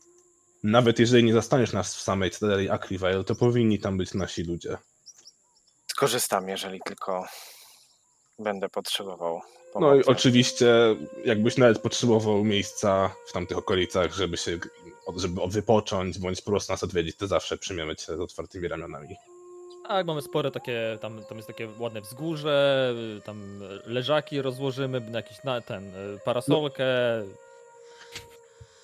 Nawet jeżeli nie zastaniesz nas w samej Cytadeli Acrivale, to powinni tam być nasi ludzie.
Skorzystam, jeżeli tylko będę potrzebował
No
pomocy.
i oczywiście, jakbyś nawet potrzebował miejsca w tamtych okolicach, żeby się, żeby wypocząć, bądź po prostu nas odwiedzić, to zawsze przyjmiemy cię z otwartymi ramionami.
Tak, mamy spore takie, tam, tam jest takie ładne wzgórze, tam leżaki rozłożymy na jakiś na, ten, y, parasolkę.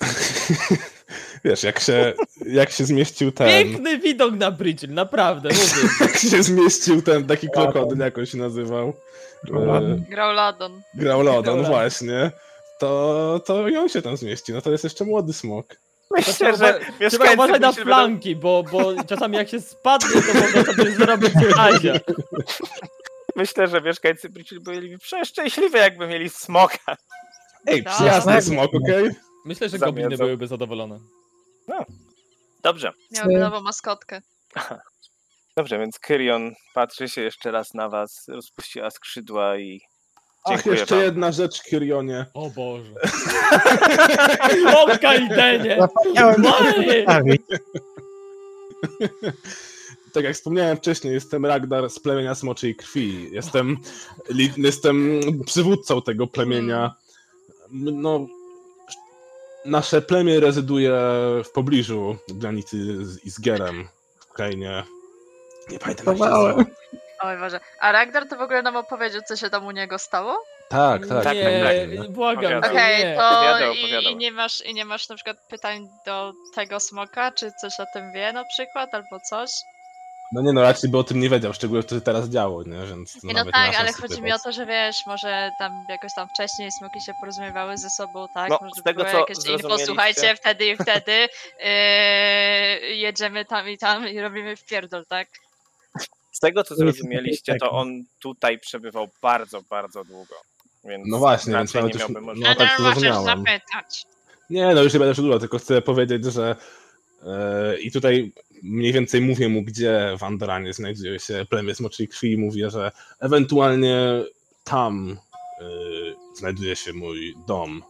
Wiesz, jak się, jak się zmieścił ten...
Piękny widok na Bridge, naprawdę, mówię.
Jak się zmieścił ten taki krokodyl, jak on się nazywał? E,
Grauladon.
Graulodon,
Graulodon.
właśnie. To, to i on się tam zmieści. No to jest jeszcze młody smok.
Myślę, że
Trzeba uważać na flanki, bo, bo czasami jak się spadnie, to można sobie zrobić Azia.
Myślę, że mieszkańcy Bridge byliby przeszczęśliwi, jakby mieli smoka.
Ej,
Tak.
przyjazny smok, okej?
Myślę, że
Zamiedzą.
gobliny byłyby zadowolone.
Dobrze,
Miałby nową maskotkę.
dobrze, więc Kyrion patrzy się jeszcze raz na was, rozpuściła skrzydła i
Ach,
Dziękuję
jeszcze
wam.
jedna rzecz, Kirionie.
O Boże.
To
Moje!
przedstawić.
Tak jak wspomniałem wcześniej, jestem Ragnar z plemienia Smoczej Krwi. Jestem, li, jestem przywódcą tego plemienia. No, nasze plemię rezyduje w pobliżu granicy z Izgerem w krainie. Nie pamiętam jak się.
Oj Boże. A Ragnar to w ogóle nam opowiedział, co się tam u niego stało?
Tak, tak.
Tak,
nie,
tak, tak.
błagam
Opowiadam.
cię,
Okej,
nie.
to
Opowiadał,
i,
opowiadał.
i, nie masz, i nie masz na przykład pytań do tego smoka, czy coś o tym wie na przykład, albo coś?
No nie no, raczej by o tym nie wiedział, szczególnie co się teraz działo, nie? Więc to
Nie, no tak, ale chodzi mi o to, że wiesz, może tam jakoś tam wcześniej smoki się porozumiewały ze sobą, tak?
No,
może
z tego,
były
co
jakieś info, słuchajcie, wtedy i wtedy yy, jedziemy tam i tam i robimy wpierdol, tak?
z tego co
To
zrozumieliście, to
taki-
on tutaj przebywał bardzo, bardzo długo. Więc
No właśnie, więc
nie miałby
no
możliwości.
tak to
możesz
zrozumiałem.
zapytać.
Nie, no już nie będę przedłużał, tylko chcę powiedzieć, że i tutaj mniej więcej mówię mu, gdzie w Andoranie znajduje się plemię Smoczej Krwi i mówię, że ewentualnie tam e, znajduje się mój dom,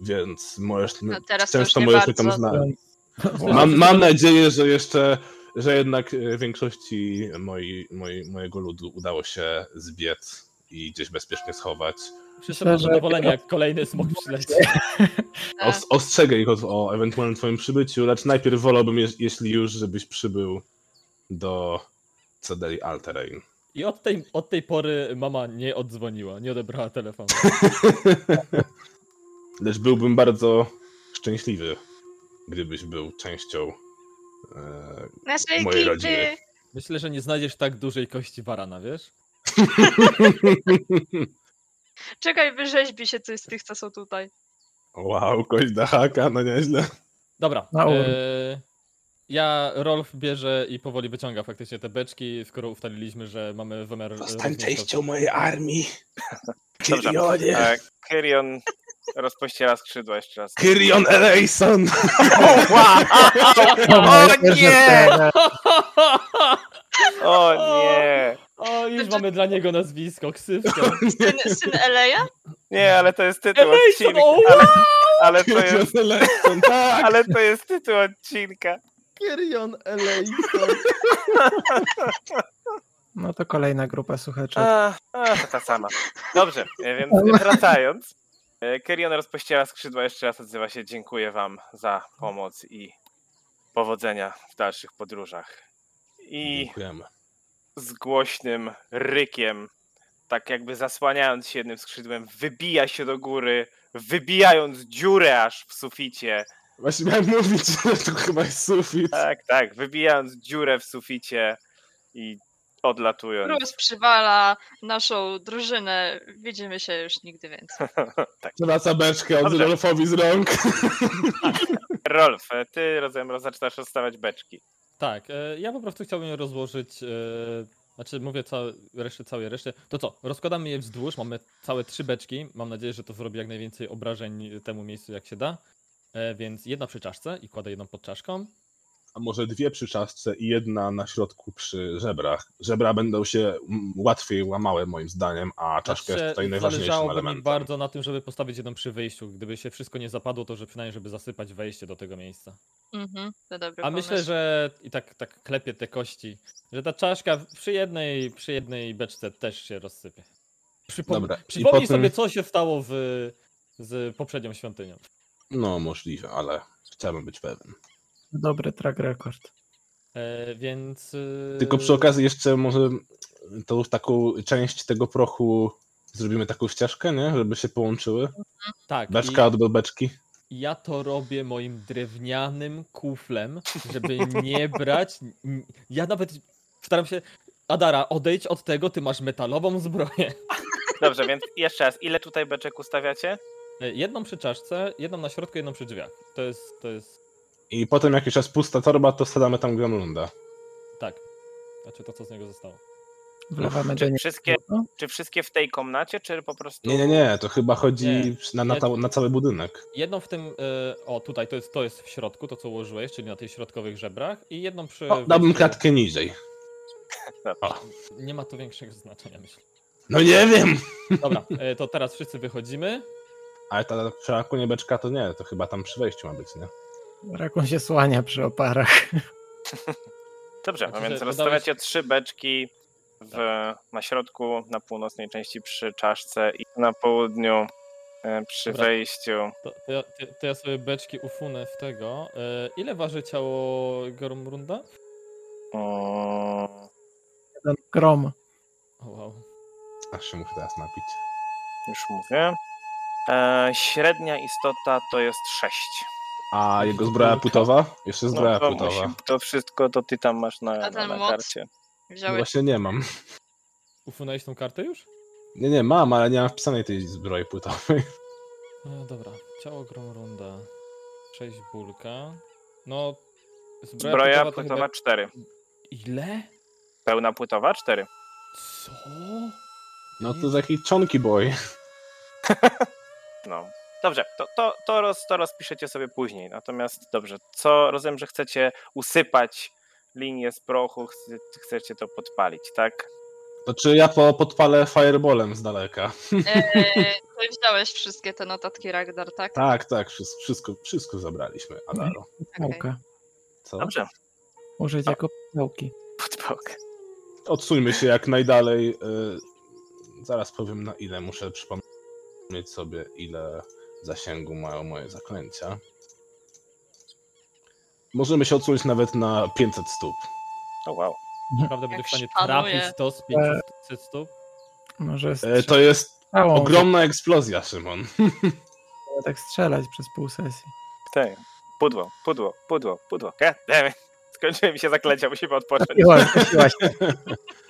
więc możesz,
No
często
już nie
możesz mnie tam znaleźć. Mam, mam nadzieję, że jeszcze, że jednak e, większości moi, moi, mojego ludu udało się zbiec i gdzieś bezpiecznie schować.
Wszyscy
Myślę,
będą
że-
zadowoleni, jak kolejny smok przyleci.
Tak.
Os, ostrzegę ich o, o ewentualnym twoim przybyciu, lecz najpierw wolałbym, jeśli już, żebyś przybył do Cedeli Alterain.
I od tej, od tej pory mama nie odzwoniła, nie odebrała telefonu.
Lecz byłbym bardzo szczęśliwy, gdybyś był częścią e,
Naszej
mojej
ekipy.
rodziny.
Myślę, że nie znajdziesz tak dużej kości barana, wiesz?
Czekaj, wyrzeźbi się coś z tych, co są tutaj.
Wow, kość do haka, no nieźle.
Dobra.
Na.
E, ja Rolf bierze i powoli wyciąga faktycznie te beczki, skoro ustaliliśmy, że mamy wymiar.
Zostań częścią mojej armii.
Dobrze.
Kyrionie!
E, Kyrion rozpościera skrzydła jeszcze raz.
Kyrion Eleison!
O
Myślę, że
nie!
ten-
O nie!
O, już
Znaczy-
mamy dla niego nazwisko, ksywkę.
Syn, syn Eleja?
Nie, ale to jest tytuł
Elejson,
odcinka.
o,
Ale, ale, to jest,
Elejson, tak!
ale to jest tytuł odcinka.
Tyrion Elejson.
No to kolejna grupa słuchaczy.
A, a, ta sama. Dobrze, e, więc wracając. e, Kyrion rozpościera skrzydła, jeszcze raz odzywa się. Dziękuję wam za pomoc i powodzenia w dalszych podróżach. I
Dziękujemy.
Z głośnym rykiem, tak jakby zasłaniając się jednym skrzydłem, wybija się do góry, wybijając dziurę aż w suficie.
Właśnie miałem mówić, że to chyba jest sufit.
Tak, tak, wybijając dziurę w suficie i odlatując.
Bruce przywala naszą drużynę. Widzimy się już nigdy więcej.
tak.
Zwraca beczkę od
Dobrze.
Rolfowi z rąk.
Rolf, e, ty rozumiem, zaczynasz rozstawiać beczki.
Tak, e, ja po prostu chciałbym rozłożyć. e, Znaczy, mówię całe, resztę, całej reszty. To co? Rozkładamy je wzdłuż. Mamy całe trzy beczki. Mam nadzieję, że to zrobi jak najwięcej obrażeń temu miejscu, jak się da. E, Więc jedna przy czaszce i kładę jedną pod czaszką.
A może dwie przy czaszce i jedna na środku przy żebrach. Żebra będą się łatwiej łamały moim zdaniem, a czaszka jest
Znaczy,
tutaj najważniejszym elementem.
bardzo na tym, żeby postawić jedną przy wyjściu. Gdyby się wszystko nie zapadło, to że przynajmniej, żeby zasypać wejście do tego miejsca.
Mhm, to dobry
A
pomysł.
myślę, że i tak, tak klepię te kości, że ta czaszka przy jednej, przy jednej beczce też się rozsypie. Przypom-
Dobra,
Przypomnij
potem-
sobie, co się stało w, z poprzednią świątynią.
No możliwe, ale chciałbym być pewien.
Dobry track record.
E, więc. e,
Tylko przy okazji jeszcze może tą taką część tego prochu zrobimy taką ścieżkę, nie? Żeby się połączyły.
Tak.
Beczka od beczki.
I ja to robię moim drewnianym kuflem, żeby nie brać. Ja nawet staram się. Adara, odejdź od tego, ty masz metalową zbroję.
Dobrze, więc jeszcze raz, ile tutaj beczek ustawiacie?
E, Jedną przy czaszce, jedną na środku, jedną przy drzwiach. To jest. To jest.
I potem jak już jest pusta torba, to wsadzamy tam Gromlunda.
Tak. Znaczy to, co z niego zostało.
Wlewamy
Czy
dziennie.
wszystkie, czy wszystkie w tej komnacie, czy po prostu...
Nie, nie, nie, to chyba chodzi
Nie.
na, na, ta- na cały budynek.
Jedną w tym, e, o tutaj, to jest, to jest w środku, to co ułożyłeś, czyli na tych środkowych żebrach i jedną przy...
O, dałbym klatkę niżej. O.
Nie ma to większego znaczenia, myślę.
No nie wiem!
Dobra, e, to teraz wszyscy wychodzimy.
Ale ta przełakunie beczka to nie, to chyba tam przy wejściu ma być, nie?
Rakun się słania przy oparach.
Dobrze,
Znaczy,
więc rozstawiacie trzy beczki w, na środku, na północnej części przy czaszce i na południu e, przy
Dobra.
wejściu.
To, to, ja, to, ja sobie beczki ufunę w tego. E, ile waży ciało Gormrunda?
Mm,
Jeden grom.
O, wow.
Aż się muszę teraz napić.
już mówię. E, średnia istota to jest 6.
A jego zbroja płytowa? Jeszcze zbroja
No, to,
płytowa.
musi, to wszystko to ty tam masz na, na, na karcie.
No
Wziąłeś
właśnie nie mam.
Ufunęłeś tą kartę już?
Nie, nie, mam, ale nie mam wpisanej tej zbroi płytowej.
E, dobra, ciało Gormrunda. 6 bulka. No, zbroja,
Zbroja
to
płytowa
chyba...
4.
Ile?
Pełna płytowa 4.
Co?
No to taki chonky boy.
No. Dobrze, to, to, to, roz, to rozpiszecie sobie później. Natomiast dobrze, co rozumiem, że chcecie usypać linię z prochu, chce- chcecie to podpalić, tak?
To czy ja po, podpalę fireballem z daleka?
Eee, wziąłeś wszystkie te notatki Ragdar, tak?
Tak, tak, wszystko, wszystko, zabraliśmy, Adaro.
Pałkę.
Co?
Dobrze,
Użyć jako pałki.
podpałkę.
Odsuńmy się jak najdalej. y, Zaraz powiem na ile muszę przypomnieć sobie, ile zasięgu mają moje zaklęcia. Możemy się odsunąć nawet na 500 stóp.
O wow.
Naprawdę będę w stanie
szpanuje.
trafić to z 500 stóp?
Może
E. To jest ogromna eksplozja, Szymon.
Tak strzelać przez pół sesji.
Tak. Pudło, pudło, pudło, pudło. Skończyły mi się zaklęcia, musimy odpocząć.
Trafiłaś.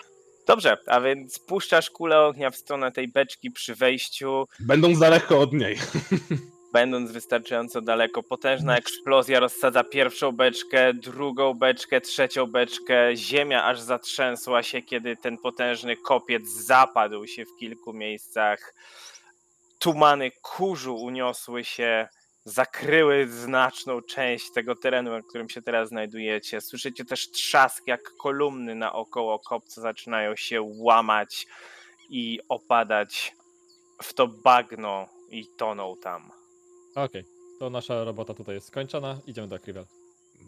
Dobrze, a więc puszczasz kulę ognia w stronę tej beczki przy wejściu,
Będąc daleko od niej.
będąc wystarczająco daleko. Potężna eksplozja rozsadza pierwszą beczkę, drugą beczkę, trzecią beczkę. Ziemia aż zatrzęsła się, kiedy ten potężny kopiec zapadł się w kilku miejscach. Tumany kurzu uniosły się zakryły znaczną część tego terenu, na którym się teraz znajdujecie. Słyszycie też trzask, jak kolumny naokoło kopca zaczynają się łamać i opadać w to bagno i toną tam.
Okej, to nasza robota tutaj jest skończona. Idziemy do Akrivel.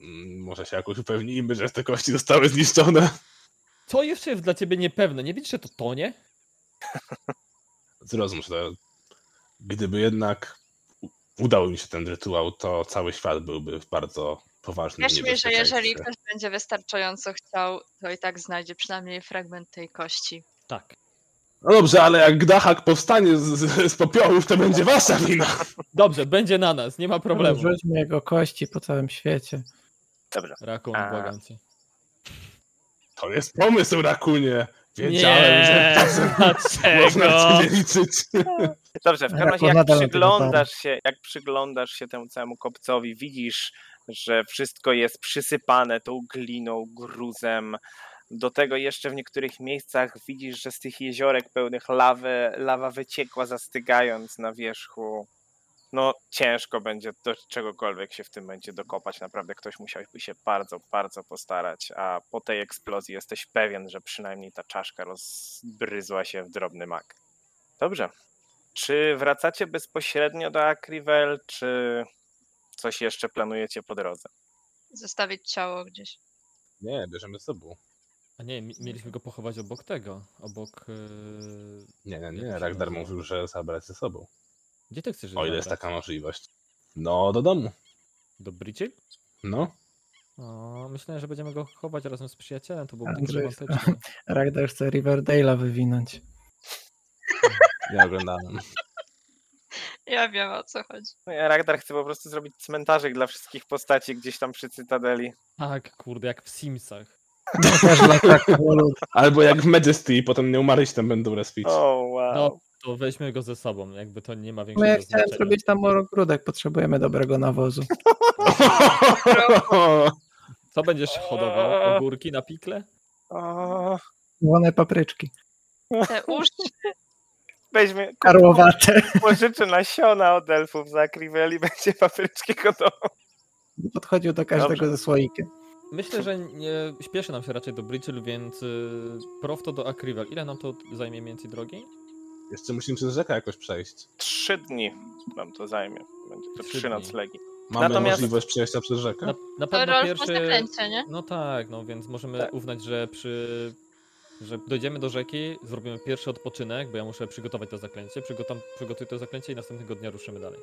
Mm, Może się jakoś upewnijmy, że te kości zostały zniszczone.
Co jeszcze jest dla ciebie niepewne? Nie widzisz, że to tonie?
Zrozum, że gdyby jednak udał mi się ten rytuał, to cały świat byłby w bardzo poważnym
Wierz mi, że jeżeli ktoś będzie wystarczająco chciał, to i tak znajdzie przynajmniej fragment tej kości.
Tak.
No dobrze, ale jak Dachak powstanie z, z, z popiołów, to będzie wasza wina.
Dobrze, będzie na nas, nie ma problemu.
Rzućmy jego kości po całym świecie.
Dobrze.
Rakun,
A.
błagam cię.
To jest pomysł, Rakunie. Wiedziałem, że
Nie,
czasem można nie liczyć.
Dobrze, w każdym razie jak przyglądasz się, jak przyglądasz się temu całemu kopcowi, widzisz, że wszystko jest przysypane tą gliną, gruzem. Do tego jeszcze w niektórych miejscach widzisz, że z tych jeziorek pełnych lawy, lawa wyciekła zastygając na wierzchu. No ciężko będzie do czegokolwiek się w tym będzie dokopać. Naprawdę ktoś musiałby się bardzo, bardzo postarać. A po tej eksplozji jesteś pewien, że przynajmniej ta czaszka rozbryzła się w drobny mak. Dobrze. Czy wracacie bezpośrednio do Akrivel, czy coś jeszcze planujecie po drodze?
Zostawić ciało gdzieś.
Nie, bierzemy sobą.
A nie, mi- mieliśmy go pochować obok tego, obok... Yy...
Nie, nie, nie. Ragdar
nazywa?
mówił, że zabrać ze sobą.
Gdzie ty chcesz
O ile jest
zabrać?
taka możliwość. No, do domu.
Do Bridget?
No.
O, myślałem, że będziemy go chować razem z przyjacielem, to byłoby tak
Andrzej,
romantyczne.
Ragnar chce Riverdale'a wywinąć.
Nie oglądałem.
Ja wiem o co chodzi.
No ja Ragnar chce po prostu zrobić cmentarzyk dla wszystkich postaci gdzieś tam przy Cytadeli.
Tak, kurde, jak w Simsach.
Też dla.
Albo jak w Majesty i potem nie umarłeś, tam będą respić.
O, wow.
No, to weźmy go ze sobą, jakby to nie ma większego
No ja chciałem
znaczenia.
zrobić tam ogródek, potrzebujemy dobrego nawozu.
Co będziesz hodował? Ogórki na pikle?
O,
papryczki.
Te uszy.
Weźmie,
Karłowate.
pożyczy nasiona od elfów za Akrivel i będzie papryczki gotowe.
Podchodził do każdego
Dobrze.
ze słoikiem.
Myślę, że nie śpieszy nam się raczej do Bridgel, więc y, prosto do Akrivel. Ile nam to zajmie mniej więcej drogi?
Jeszcze musimy przez rzekę jakoś przejść.
Trzy dni nam to zajmie. Będzie to
Trzy
trzy noclegi.
Mamy
Natomiast-
możliwość przejścia przez rzekę?
Na, na
To
pewno
Rolf
pierwszy...
zaklęcie, nie?
No tak, no więc możemy
Tak.
uznać, że przy... że dojdziemy do rzeki, zrobimy pierwszy odpoczynek, bo ja muszę przygotować to zaklęcie, przygotam, przygotuję to zaklęcie i następnego dnia ruszymy dalej.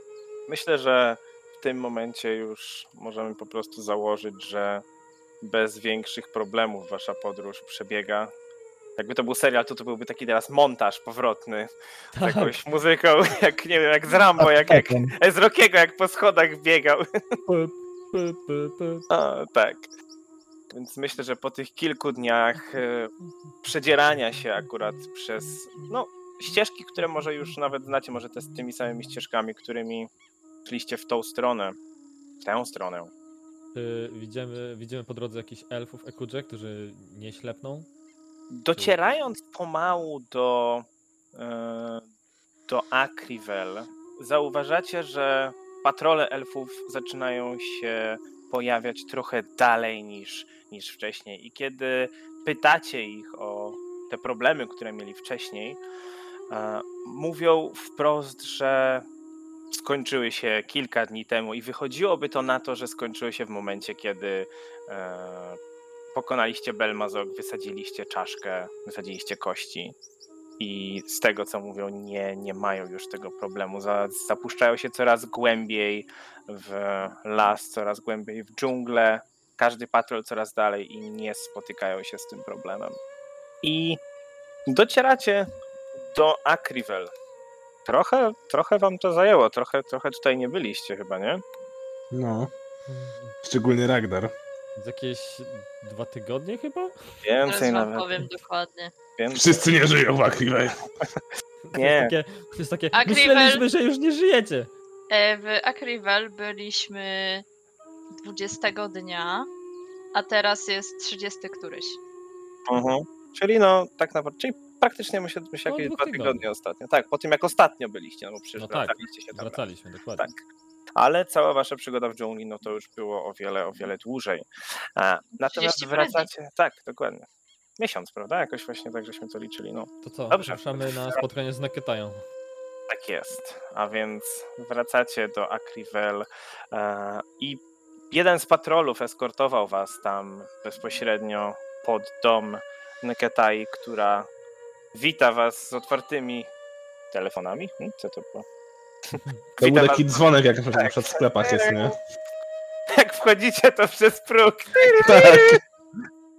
Myślę, że w tym momencie już możemy po prostu założyć, że bez większych problemów wasza podróż przebiega. Jakby to był serial, to to byłby taki teraz montaż powrotny z
Tak.
jakąś muzyką, jak nie wiem, jak z Rambo, jak, jak z Rockiego, jak po schodach biegał.
P, p, p, p.
A, tak. Więc myślę, że po tych kilku dniach e, przedzierania się akurat przez no, ścieżki, które może już nawet znacie, może te z tymi samymi ścieżkami, którymi szliście w tą stronę, w tę stronę.
Widzimy, widzimy po drodze jakichś elfów Ekudże, którzy nie ślepną.
Docierając pomału do, e, do Akrivel, zauważacie, że patrole elfów zaczynają się pojawiać trochę dalej niż, niż wcześniej. I kiedy pytacie ich o te problemy, które mieli wcześniej, e, mówią wprost, że skończyły się kilka dni temu i wychodziłoby to na to, że skończyły się w momencie, kiedy e, pokonaliście Belmazok, wysadziliście czaszkę, wysadziliście kości. I z tego co mówią, nie, nie mają już tego problemu. Za, zapuszczają się coraz głębiej w las, coraz głębiej w dżunglę. Każdy patrol coraz dalej i nie spotykają się z tym problemem. I docieracie do Akrivel. Trochę, trochę wam to zajęło, trochę, trochę tutaj nie byliście chyba, nie?
No. Szczególnie Ragnar.
Z jakieś dwa tygodnie chyba?
Teraz
Więcej
wam
nawet.
powiem dokładnie.
Więcej.
Wszyscy nie żyją w Akriwej.
To
Nie.
jest takie, to jest takie
Akrivel-
myśleliśmy, że już nie żyjecie.
E, W Akrivel byliśmy 20 dnia, a teraz jest 30 któryś.
Mhm. Czyli no, tak naprawdę, czyli praktycznie myślę, myślę
Około
jakieś
dwóch
dwa
tygodni.
tygodnie ostatnio. Tak, po tym jak ostatnio byliście, no bo przecież
No tak,
wracaliście się tam.
Wracaliśmy, dokładnie.
Tak. Ale cała wasza przygoda w dżungli, no to już było o wiele, o wiele dłużej. E, Natomiast
30 parę dni.
wracacie, tak, dokładnie. Miesiąc, prawda? Jakoś właśnie tak żeśmy to liczyli, no.
To co?
Dobrze.
Ruszamy na spotkanie z Neketają.
Tak jest. A więc wracacie do Akrivel e, i jeden z patrolów eskortował was tam bezpośrednio pod dom Neketai, która wita was z otwartymi telefonami. Hmm, Co to było?
To był taki dzwonek, jak na przykład- na przykład w sklepach jest, nie?
Jak wchodzicie, to przez próg
Tak.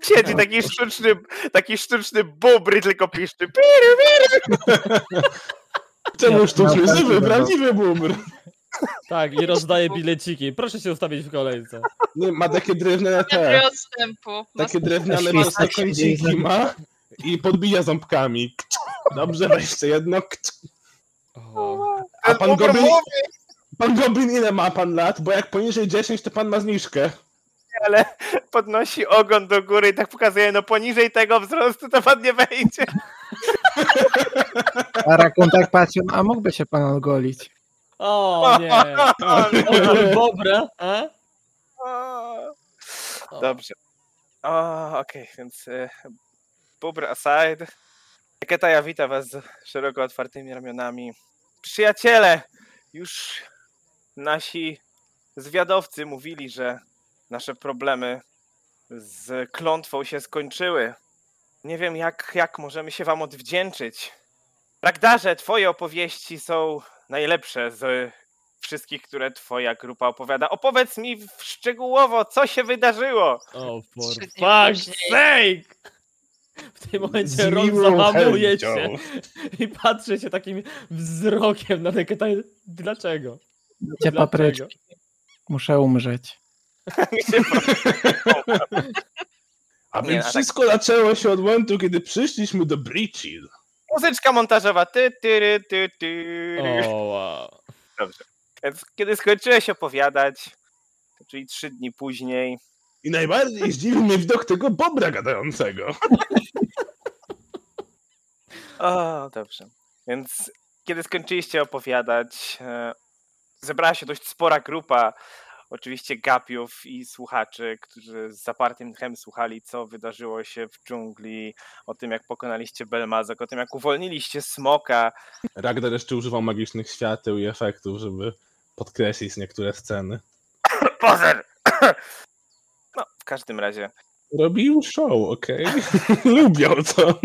siedzi taki sztuczny, taki sztuczny bubry, tylko piszczy.
Czemu sztuczny? Żywy,
tak,
prawdziwy bubr.
Tak, i rozdaje bileciki. Proszę się ustawić w kolejce.
Nie, ma takie drewniane te,
odstępu.
takie drewniane prostokąciki ma i podbija ząbkami. Dobrze, weźcie jedno.
O,
A pan Goblin, pan Goblin ile ma pan lat? Bo jak poniżej 10, to pan ma zniżkę.
ale podnosi ogon do góry i tak pokazuje, no poniżej tego wzrostu to pan nie wejdzie.
A Rakun tak patrzy, a mógłby się pan ogolić.
o nie! O, Dobra, a?
Dobrze. O, okej, więc y, bubr aside. Ketaja wita was z szeroko otwartymi ramionami. Przyjaciele, już nasi zwiadowcy mówili, że nasze problemy z klątwą się skończyły. Nie wiem, jak, jak możemy się wam odwdzięczyć. Ragdarze, twoje opowieści są najlepsze z wszystkich, które twoja grupa opowiada. Opowiedz mi szczegółowo, co się wydarzyło.
O, for
Trzy dni
fuck's sake! W tym momencie Ron załamuje się i patrzy się takim wzrokiem na Neketaj. Dlaczego?
Gdzie papryczki? Muszę umrzeć.
A
Nie,
więc
a tak-
wszystko zaczęło się od momentu, kiedy przyszliśmy do Breachill.
Muzyczka montażowa. Ty, ty, ty, ty.
O, wow.
Dobrze. Kiedy skończyłeś opowiadać, czyli trzy dni później,
I najbardziej zdziwił mnie widok tego bobra gadającego.
O, dobrze. Więc kiedy skończyliście opowiadać, e, zebrała się dość spora grupa, oczywiście gapiów i słuchaczy, którzy z zapartym tchem słuchali, co wydarzyło się w dżungli, o tym, jak pokonaliście Belmazok, o tym, jak uwolniliście smoka.
Ragnar jeszcze używał magicznych świateł i efektów, żeby podkreślić niektóre sceny.
Pozer! No, w każdym razie,
Robił show, okej? Lubią to.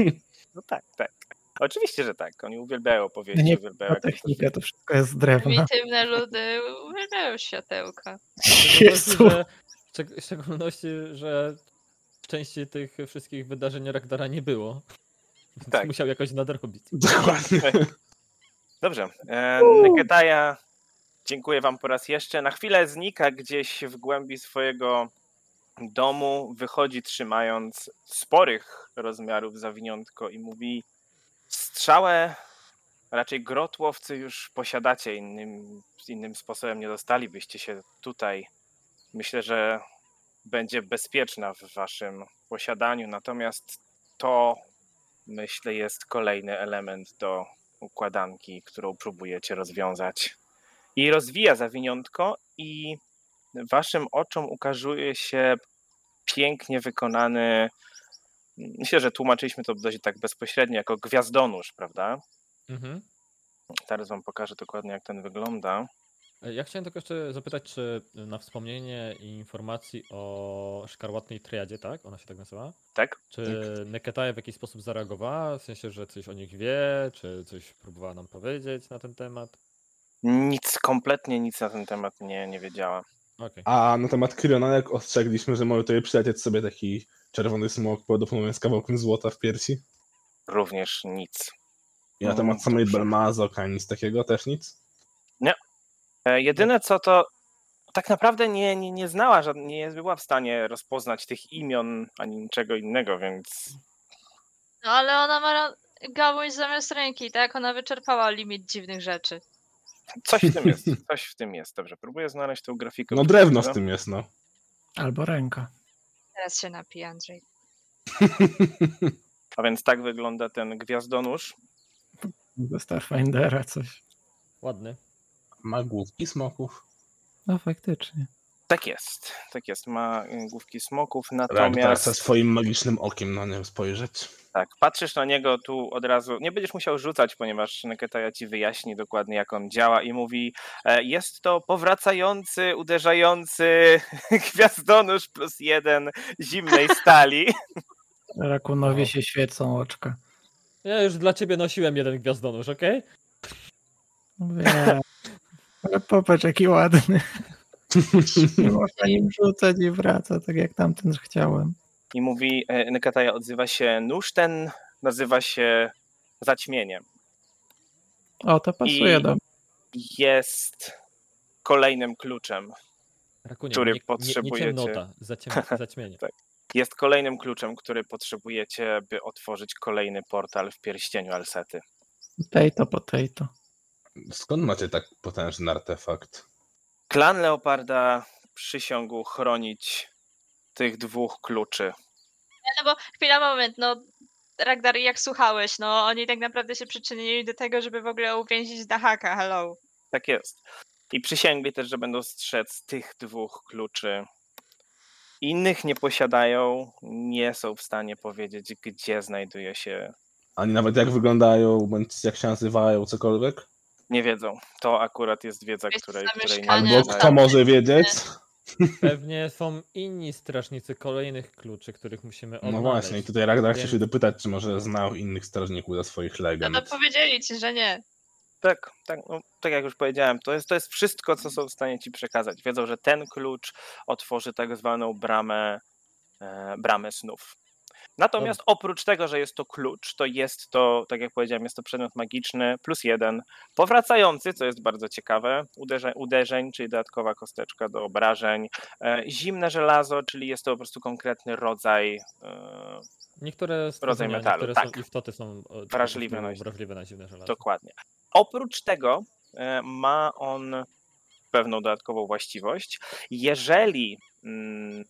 no tak, tak. Oczywiście, że tak. Oni uwielbiają opowieści,
Nie
uwielbiają jakieś
technika to wszystko jest z drewna.
Prymitywne ludy uwielbiają światełka.
W szczególności,
Jezu.
że, w szczeg- w szczególności, że części tych wszystkich wydarzeń Ragdara nie było. Więc
Tak.
musiał jakoś nadrobić.
Dokładnie.
Dobrze. E, Neketaja, dziękuję wam po raz jeszcze. Na chwilę znika gdzieś w głębi swojego domu, wychodzi trzymając sporych rozmiarów zawiniątko i mówi strzałę raczej grotłowcy już posiadacie, innym, innym sposobem nie dostalibyście się tutaj. Myślę, że będzie bezpieczna w waszym posiadaniu, natomiast to myślę jest kolejny element do układanki, którą próbujecie rozwiązać. I rozwija zawiniątko i waszym oczom ukazuje się pięknie wykonany, myślę, że tłumaczyliśmy to dość tak bezpośrednio, jako gwiazdonusz, prawda?
Mhm.
Teraz wam pokażę dokładnie, jak ten wygląda.
Ja chciałem tylko jeszcze zapytać, czy na wspomnienie i informacji o szkarłatnej triadzie, tak? Ona się tak nazywa?
Tak?
Czy Neketaja w jakiś sposób zareagowała? W sensie, że coś o nich wie, czy coś próbowała nam powiedzieć na ten temat?
Nic, kompletnie nic na ten temat nie, nie wiedziała.
Okej.
A na temat Kryona, jak ostrzegliśmy, że może tutaj przylecieć sobie taki czerwony smok prawdopodobnie z kawałkiem złota w piersi.
Również nic.
I na
No,
temat samej
dobrze.
Belmazok, a nic takiego też nic?
E, Jedyne co to tak naprawdę nie, nie, nie znała, nie była w stanie rozpoznać tych imion ani niczego innego, więc
No ale ona ma gałąź zamiast ręki, tak? Ona wyczerpała limit dziwnych rzeczy.
Coś w tym jest. Coś w tym jest. Dobrze, próbuję znaleźć tą grafikę.
No drewno z tym jest, no.
Albo ręka.
Teraz się napije, Andrzej.
A więc tak wygląda ten gwiazdonusz.
Do Starfindera coś.
Ładny.
Ma główki smoków.
No faktycznie.
Tak jest, tak jest. Ma y, główki smoków, natomiast
ze swoim magicznym okiem na nią spojrzeć.
tak, patrzysz na niego tu od razu, nie będziesz musiał rzucać, ponieważ Neketaja ci wyjaśni dokładnie jak on działa i mówi, e, jest to powracający, uderzający gwiazdonusz plus jeden zimnej stali.
Rakunowie się świecą oczka.
Ja już dla ciebie nosiłem jeden gwiazdonusz, okej?
Wiem. Ale popatrz, jaki ładny. Nie można nim rzucać i wraca, tak jak tamten chciałem.
I mówi, e, Neketaja odzywa się, nóż ten nazywa się zaćmieniem.
O, to pasuje
I-
do.
Jest kolejnym kluczem.
Rakunie,
Który
nie, nie, nie
potrzebujecie.
ciemnota, zaciem- zaćmienie.
Tak. Jest kolejnym kluczem, który potrzebujecie, by otworzyć kolejny portal w pierścieniu Alsety.
Potato, potato.
Skąd macie tak potężny artefakt?
Klan Leoparda przysiągł chronić tych dwóch kluczy.
No bo chwila, moment, no Ragnar, jak słuchałeś, no oni tak naprawdę się przyczynili do tego, żeby w ogóle uwięzić Dahaka, hello.
Tak jest. I przysięgli też, że będą strzec tych dwóch kluczy. Innych nie posiadają, nie są w stanie powiedzieć, gdzie znajduje się.
Ani nawet jak wyglądają, bądź jak się nazywają, cokolwiek?
Nie wiedzą. To akurat jest wiedza, której, której nie
Albo kto może wiedzieć?
Pewnie są inni strażnicy kolejnych kluczy, których musimy
No
odnaleźć.
właśnie, i tutaj Ragnar chciał się dopytać, czy może znał innych strażników ze swoich
No
legend.
to powiedzieli ci, że nie.
Tak, tak, no, tak jak już powiedziałem, to jest, to jest wszystko, co są w stanie ci przekazać. Wiedzą, że ten klucz otworzy tak zwaną bramę, e, bramę snów. Natomiast oprócz tego, że jest to klucz, to jest to, tak jak powiedziałem, jest to przedmiot magiczny plus jeden, powracający, co jest bardzo ciekawe, uderzeń, uderzeń czyli dodatkowa kosteczka do obrażeń, e, zimne żelazo, czyli jest to po prostu konkretny rodzaj e,
Niektóre stworzenia,
metalu,
niektóre
tak.
są istoty są e,
Wrażliwe na-
wrażliwe na zimne żelazo.
Dokładnie. Oprócz tego ma on pewną dodatkową właściwość. Jeżeli mm,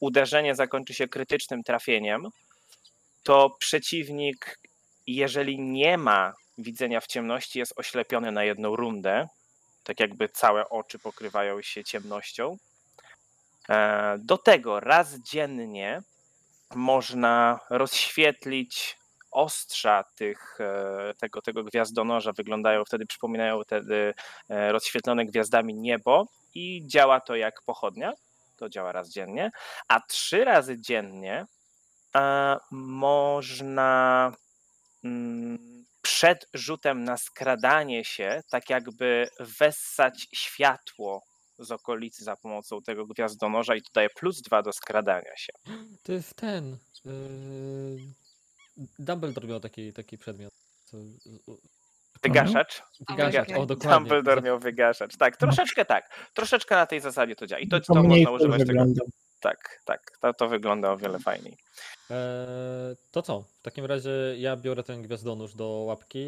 uderzenie zakończy się krytycznym trafieniem, to przeciwnik, jeżeli nie ma widzenia w ciemności, jest oślepiony na jedną rundę. Tak jakby całe oczy pokrywają się ciemnością. E, Do tego raz dziennie można rozświetlić ostrza tych, e, tego, tego gwiazdonoża wyglądają wtedy, przypominają wtedy e, rozświetlone gwiazdami niebo i działa to jak pochodnia. To działa raz dziennie, a trzy razy dziennie e, można mm, przed rzutem na skradanie się, tak jakby wessać światło z okolicy za pomocą tego gwiazdonoża i to daje plus dwa do skradania się.
To jest ten. Yy... Dumbledore miał taki, taki przedmiot. Co...
Wygaszacz?
Wygaszacz, o dokładnie.
Dumbledore miał wygaszacz. Tak, troszeczkę tak. Troszeczkę na tej zasadzie to działa. I to,
To
to można używać tego.
wygląda.
Tak, tak. To, to wygląda o wiele fajniej.
Eee, to co? W takim razie ja biorę ten gwiazdonusz do łapki.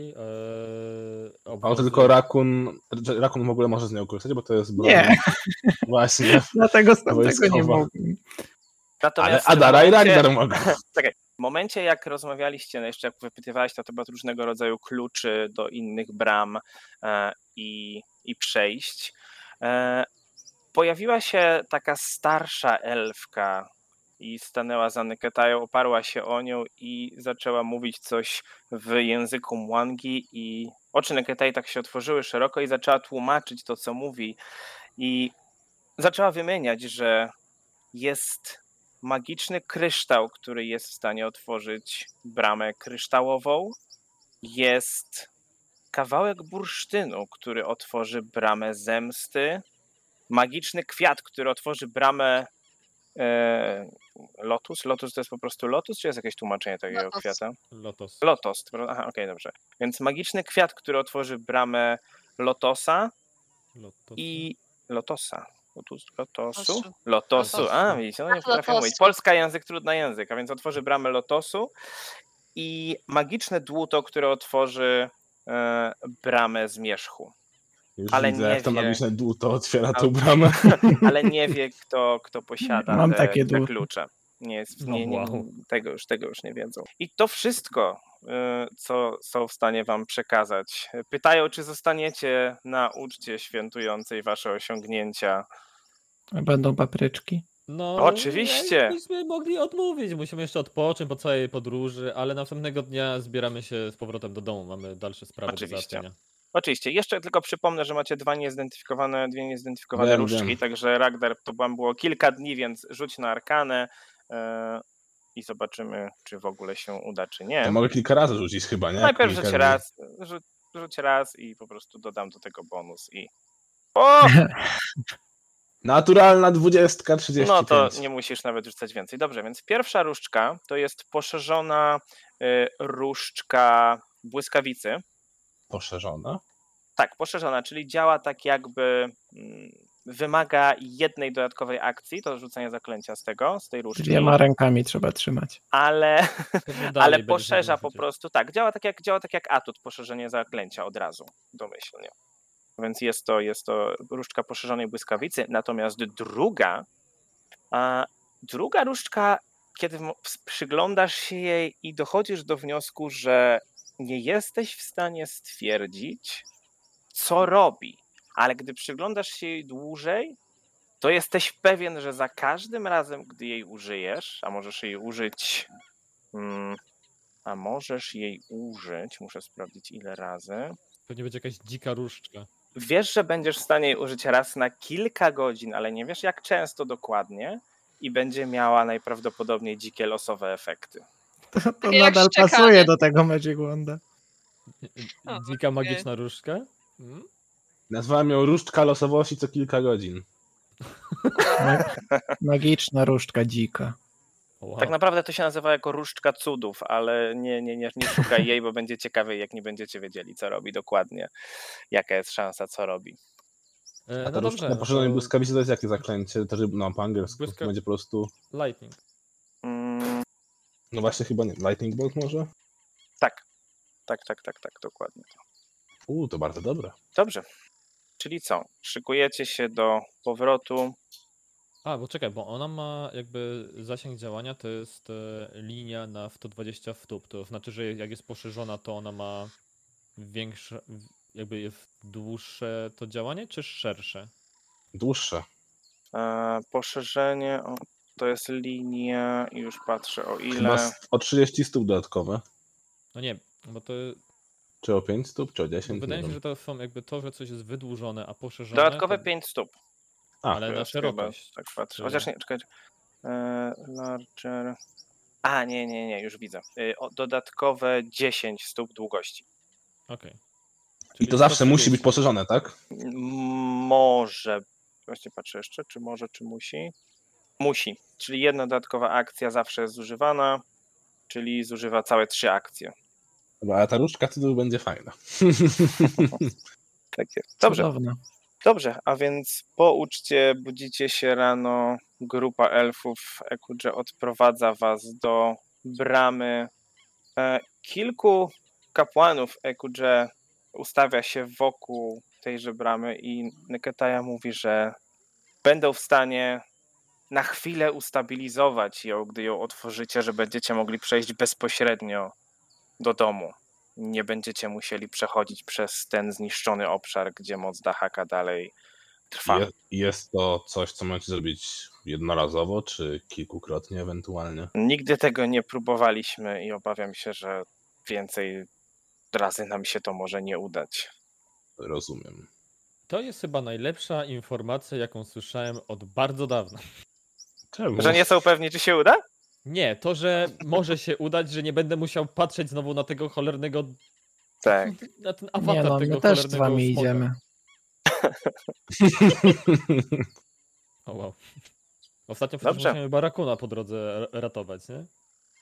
Eee,
A tylko Rakun, Rakun w ogóle może z nią korzystać, bo to jest broń.
Nie,
Właśnie.
dlatego z tamtego nie
Wojskowa.
mogłem.
Ale
Natomiast
Adara i Ragnar mogą.
W momencie, jak rozmawialiście, no jeszcze jak wypytywałeś na temat różnego rodzaju kluczy do innych bram e, i, i przejść, e, pojawiła się taka starsza elfka i stanęła za Neketają, oparła się o nią i zaczęła mówić coś w języku Mwangi i oczy Neketai tak się otworzyły szeroko i zaczęła tłumaczyć to, co mówi. I zaczęła wymieniać, że jest magiczny kryształ, który jest w stanie otworzyć bramę kryształową. Jest kawałek bursztynu, który otworzy bramę zemsty. Magiczny kwiat, który otworzy bramę e, lotus. Lotus to jest po prostu lotus, czy jest jakieś tłumaczenie takiego
Lotos.
kwiata?
Lotos.
Lotos. Aha, okej, dobrze. Więc magiczny kwiat, który otworzy bramę lotosa
Lotos.
i lotosa. Lotosu?
Lotosu.
A, widzicie, no nie
Tak,
potrafię mówić. Polska język, trudny język, a więc otworzy bramę lotosu i magiczne dłuto, które otworzy e, bramę zmierzchu.
Już
Ale
widzę,
nie
jak to
wie.
magiczne dłuto otwiera tą bramę.
Ale nie wie, kto, kto posiada
Mam
te,
takie
te
dłuto.
klucze. Nie jest,
No
nie, nie, tego, już, tego już nie wiedzą. I to wszystko, co są w stanie wam przekazać. Pytają, czy zostaniecie na uczcie świętującej wasze osiągnięcia.
Będą papryczki.
No,
Oczywiście.
Byśmy mogli odmówić, musimy jeszcze odpocząć po całej podróży, ale następnego dnia zbieramy się z powrotem do domu, mamy dalsze sprawy
Oczywiście.
do załatwienia.
Oczywiście, jeszcze tylko przypomnę, że macie dwa niezidentyfikowane, dwie niezidentyfikowane
Wiem,
różdżki, także Ragnar to wam było kilka dni, więc rzuć na arkanę e, i zobaczymy, czy w ogóle się uda, czy nie.
To mogę kilka razy rzucić chyba, nie?
Najpierw rzuć raz, rzuć, rzuć raz i po prostu dodam do tego bonus i... O!
Naturalna dwudziestka, 35.
No to nie musisz nawet rzucać więcej. Dobrze, więc pierwsza różdżka to jest poszerzona y, różdżka błyskawicy.
Poszerzona?
Tak, poszerzona, czyli działa tak jakby mm, wymaga jednej dodatkowej akcji, to rzucenie zaklęcia z tego, z tej różdżki,
Dwiema rękami trzeba trzymać.
ale,
dalej
ale poszerza po prostu, tak, działa tak jak działa tak jak atut, poszerzenie zaklęcia od razu, domyślnie. Więc jest to, jest to różdżka poszerzonej błyskawicy, natomiast druga, a druga różdżka, kiedy przyglądasz się jej i dochodzisz do wniosku, że nie jesteś w stanie stwierdzić, co robi, ale gdy przyglądasz się jej dłużej, to jesteś pewien, że za każdym razem, gdy jej użyjesz, a możesz jej użyć. Mm, a możesz jej użyć, muszę sprawdzić ile razy.
Pewnie będzie jakaś dzika różdżka.
Wiesz, że będziesz w stanie jej użyć raz na kilka godzin, ale nie wiesz jak często dokładnie i będzie miała najprawdopodobniej dzikie losowe efekty.
To, to nadal pasuje do tego Magic Wanda.
Dzika magiczna różdżka? Mm?
Nazwałem ją różdżka losowości co kilka godzin.
Magiczna różdżka dzika.
Wow.
Tak naprawdę to się nazywa jako różdżka cudów, ale nie, nie, nie, nie szukaj jej, bo będzie ciekawiej, jak nie będziecie wiedzieli, co robi dokładnie, jaka jest szansa, co robi.
E,
A ta
no
różdżka
dobrze,
na
no
poszerzonej
to
błyskawicy to jest jakie zaklęcie? To, że, no po angielsku
Błyska-
to będzie po prostu...
Lightning.
Mm,
No właśnie chyba nie. Lightning Bolt może?
tak, tak, tak, tak, tak, dokładnie.
Uuu, to bardzo dobre.
Dobrze. Czyli co? Szykujecie się do powrotu.
A, bo czekaj, bo ona ma jakby zasięg działania to jest e, linia na 120 stóp. To znaczy, że jak jest poszerzona, to ona ma większe, jakby jest dłuższe to działanie, czy szersze?
Dłuższe.
E, poszerzenie, o, to jest linia, i już patrzę o
Chyba
ile.
z- o 30 stóp dodatkowe.
No nie, bo to
Czy o 5 stóp, czy o 10?
wydaje mi się, że to są jakby to, że coś jest wydłużone, a poszerzone.
Dodatkowe
to...
5 stóp.
A,
ale
To
na
jest chyba,
szerokość.
Tak patrzę. Chociaż nie, czekajcie. Larger. A, nie, nie, nie, już widzę. E, o, dodatkowe 10 stóp długości.
Okej.
I
Czyli
to zawsze musi
130.
być poszerzone, tak?
Może. Właśnie patrzę jeszcze, czy może, czy musi. Musi. Czyli jedna dodatkowa akcja zawsze jest zużywana, czyli zużywa całe trzy akcje.
Dobra, ale ta różdżka cudów będzie fajna.
Tak jest. Dobrze.
Cudowne.
Dobrze, a więc po uczcie budzicie się rano, grupa elfów Ekudże odprowadza was do bramy. E, Kilku kapłanów Ekudże ustawia się wokół tejże bramy i Neketaja mówi, że będą w stanie na chwilę ustabilizować ją, gdy ją otworzycie, że będziecie mogli przejść bezpośrednio do domu. Nie będziecie musieli przechodzić przez ten zniszczony obszar, gdzie moc Dahaka dalej trwa.
Je, jest to coś, co macie zrobić jednorazowo, czy kilkukrotnie ewentualnie?
Nigdy tego nie próbowaliśmy i obawiam się, że więcej razy nam się to może nie udać.
Rozumiem.
To jest chyba najlepsza informacja, jaką słyszałem od bardzo dawna.
Czemu?
Że nie są pewni, czy się uda?
Nie, to, że może się udać, że nie będę musiał patrzeć znowu na tego cholernego.
Tak.
Na ten
Nie
awatar
no,
tego
my też z wami
smoka.
idziemy.
O wow. Ostatnio przecież
Dobrze.
musiałem Barakuna po drodze ratować, nie?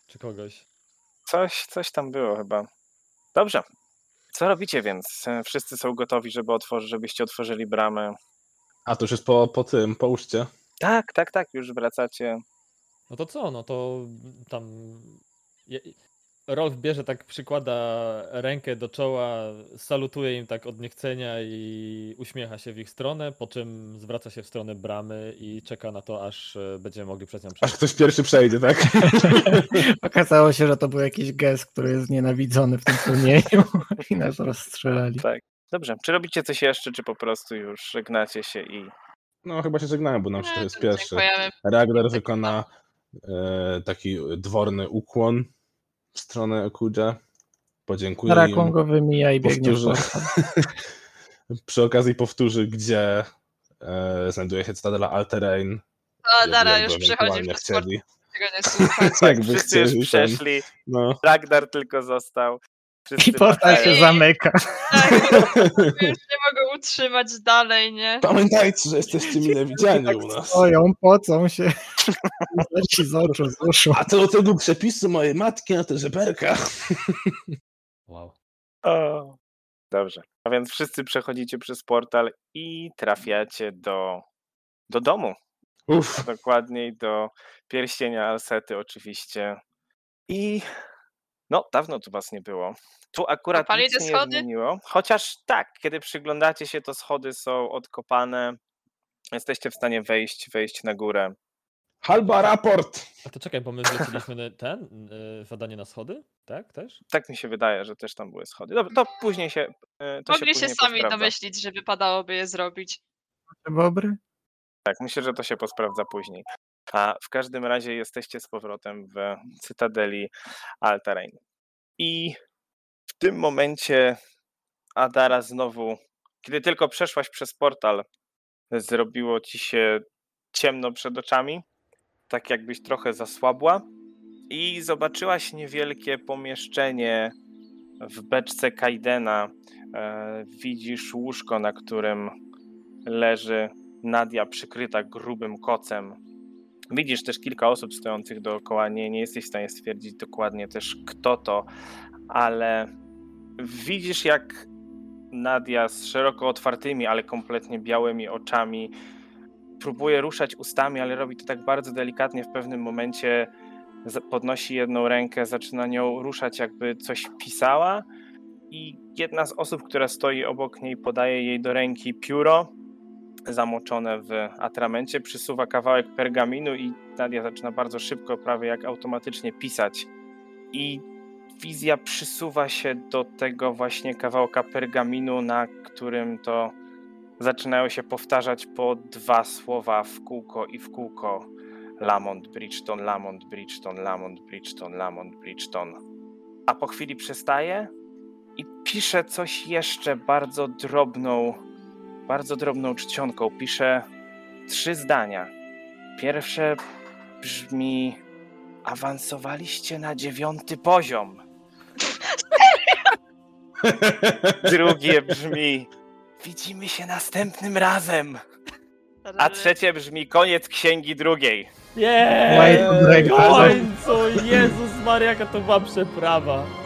Czy kogoś.
Coś, coś tam było chyba. Dobrze. Co robicie więc? E, Wszyscy są gotowi, żeby otworzyć, żebyście otworzyli bramę.
A to już jest po, po tym, po uczcie.
Tak, tak, tak, już wracacie.
No to co? No to tam. Rolf bierze, tak przykłada rękę do czoła, salutuje im tak od niechcenia i uśmiecha się w ich stronę, po czym zwraca się w stronę bramy i czeka na to, aż e, będziemy mogli przez nią
Aż
przejść.
ktoś pierwszy przejdzie, tak?
Okazało się, że to był jakiś gest, który jest nienawidzony w tym turnieju i nas rozstrzelali.
Tak. Dobrze. Czy robicie coś jeszcze, czy po prostu już żegnacie się i
No chyba się żegnałem, bo nam się to
Nie,
jest
to
pierwszy. Ragnar wykona taki dworny ukłon w stronę Okuja. Podziękuję
Rakun
im.
go wymija i biegnie w.
Przy okazji powtórzy, gdzie e, znajduje się Cytadela Alterain.
O, Dara już port,
chcieli.
tego nie słuchać.
Jakby
wszyscy już przeszli,
no.
Ragnar tylko został. Wszyscy
I portal się zamyka.
Tak, już nie mogę utrzymać dalej, nie?
Pamiętajcie, że jesteście mile widziani
tak
u nas.
stoją, pocą się. Leci z oczu, z uszu.
A to do tego przepisu mojej matki na te żeberka.
Wow.
O, dobrze. A więc wszyscy przechodzicie przez portal i trafiacie do, do domu.
Uff,
Dokładniej do pierścienia Alsety oczywiście. I no, dawno tu was nie było. Tu akurat
Kopali
nic nie
schody?
zmieniło. Chociaż tak, kiedy przyglądacie się, to schody są odkopane. Jesteście w stanie wejść, wejść na górę.
halba raport!
A to czekaj, bo my zleciliśmy ten, y, zadanie na schody? Tak, też?
Tak mi się wydaje, że też tam były schody. Dobra, to później się. e, To
Mogli
się,
się sami
posprawdza.
domyślić, że wypadałoby je zrobić.
Bobry?
Tak, myślę, że to się posprawdza później. A w każdym razie jesteście z powrotem w Cytadeli Altarain. I w tym momencie Adara znowu, kiedy tylko przeszłaś przez portal, zrobiło ci się ciemno przed oczami, tak jakbyś trochę zasłabła i zobaczyłaś niewielkie pomieszczenie w beczce Kaidena. E, widzisz łóżko, na którym leży Nadia przykryta grubym kocem. Widzisz też kilka osób stojących dookoła, nie, nie jesteś w stanie stwierdzić dokładnie też kto to, ale widzisz jak Nadia z szeroko otwartymi, ale kompletnie białymi oczami próbuje ruszać ustami, ale robi to tak bardzo delikatnie. W pewnym momencie podnosi jedną rękę, zaczyna nią ruszać, jakby coś pisała. I jedna z osób, która stoi obok niej, podaje jej do ręki pióro zamoczone w atramencie, przysuwa kawałek pergaminu i Nadia zaczyna bardzo szybko, prawie jak automatycznie pisać. I wizja przysuwa się do tego właśnie kawałka pergaminu, na którym to zaczynają się powtarzać po dwa słowa w kółko i w kółko. Lamont Bridgeton, Lamont Bridgeton, Lamont Bridgeton, Lamont Bridgeton. A po chwili przestaje i pisze coś jeszcze bardzo drobną, bardzo drobną czcionką. Pisze trzy zdania. Pierwsze brzmi: Awansowaliście na dziewiąty poziom. Drugie brzmi: Widzimy się następnym razem. A trzecie brzmi: Koniec księgi drugiej.
Nie! W końcu! Jezus Maria, jaka to była przeprawa.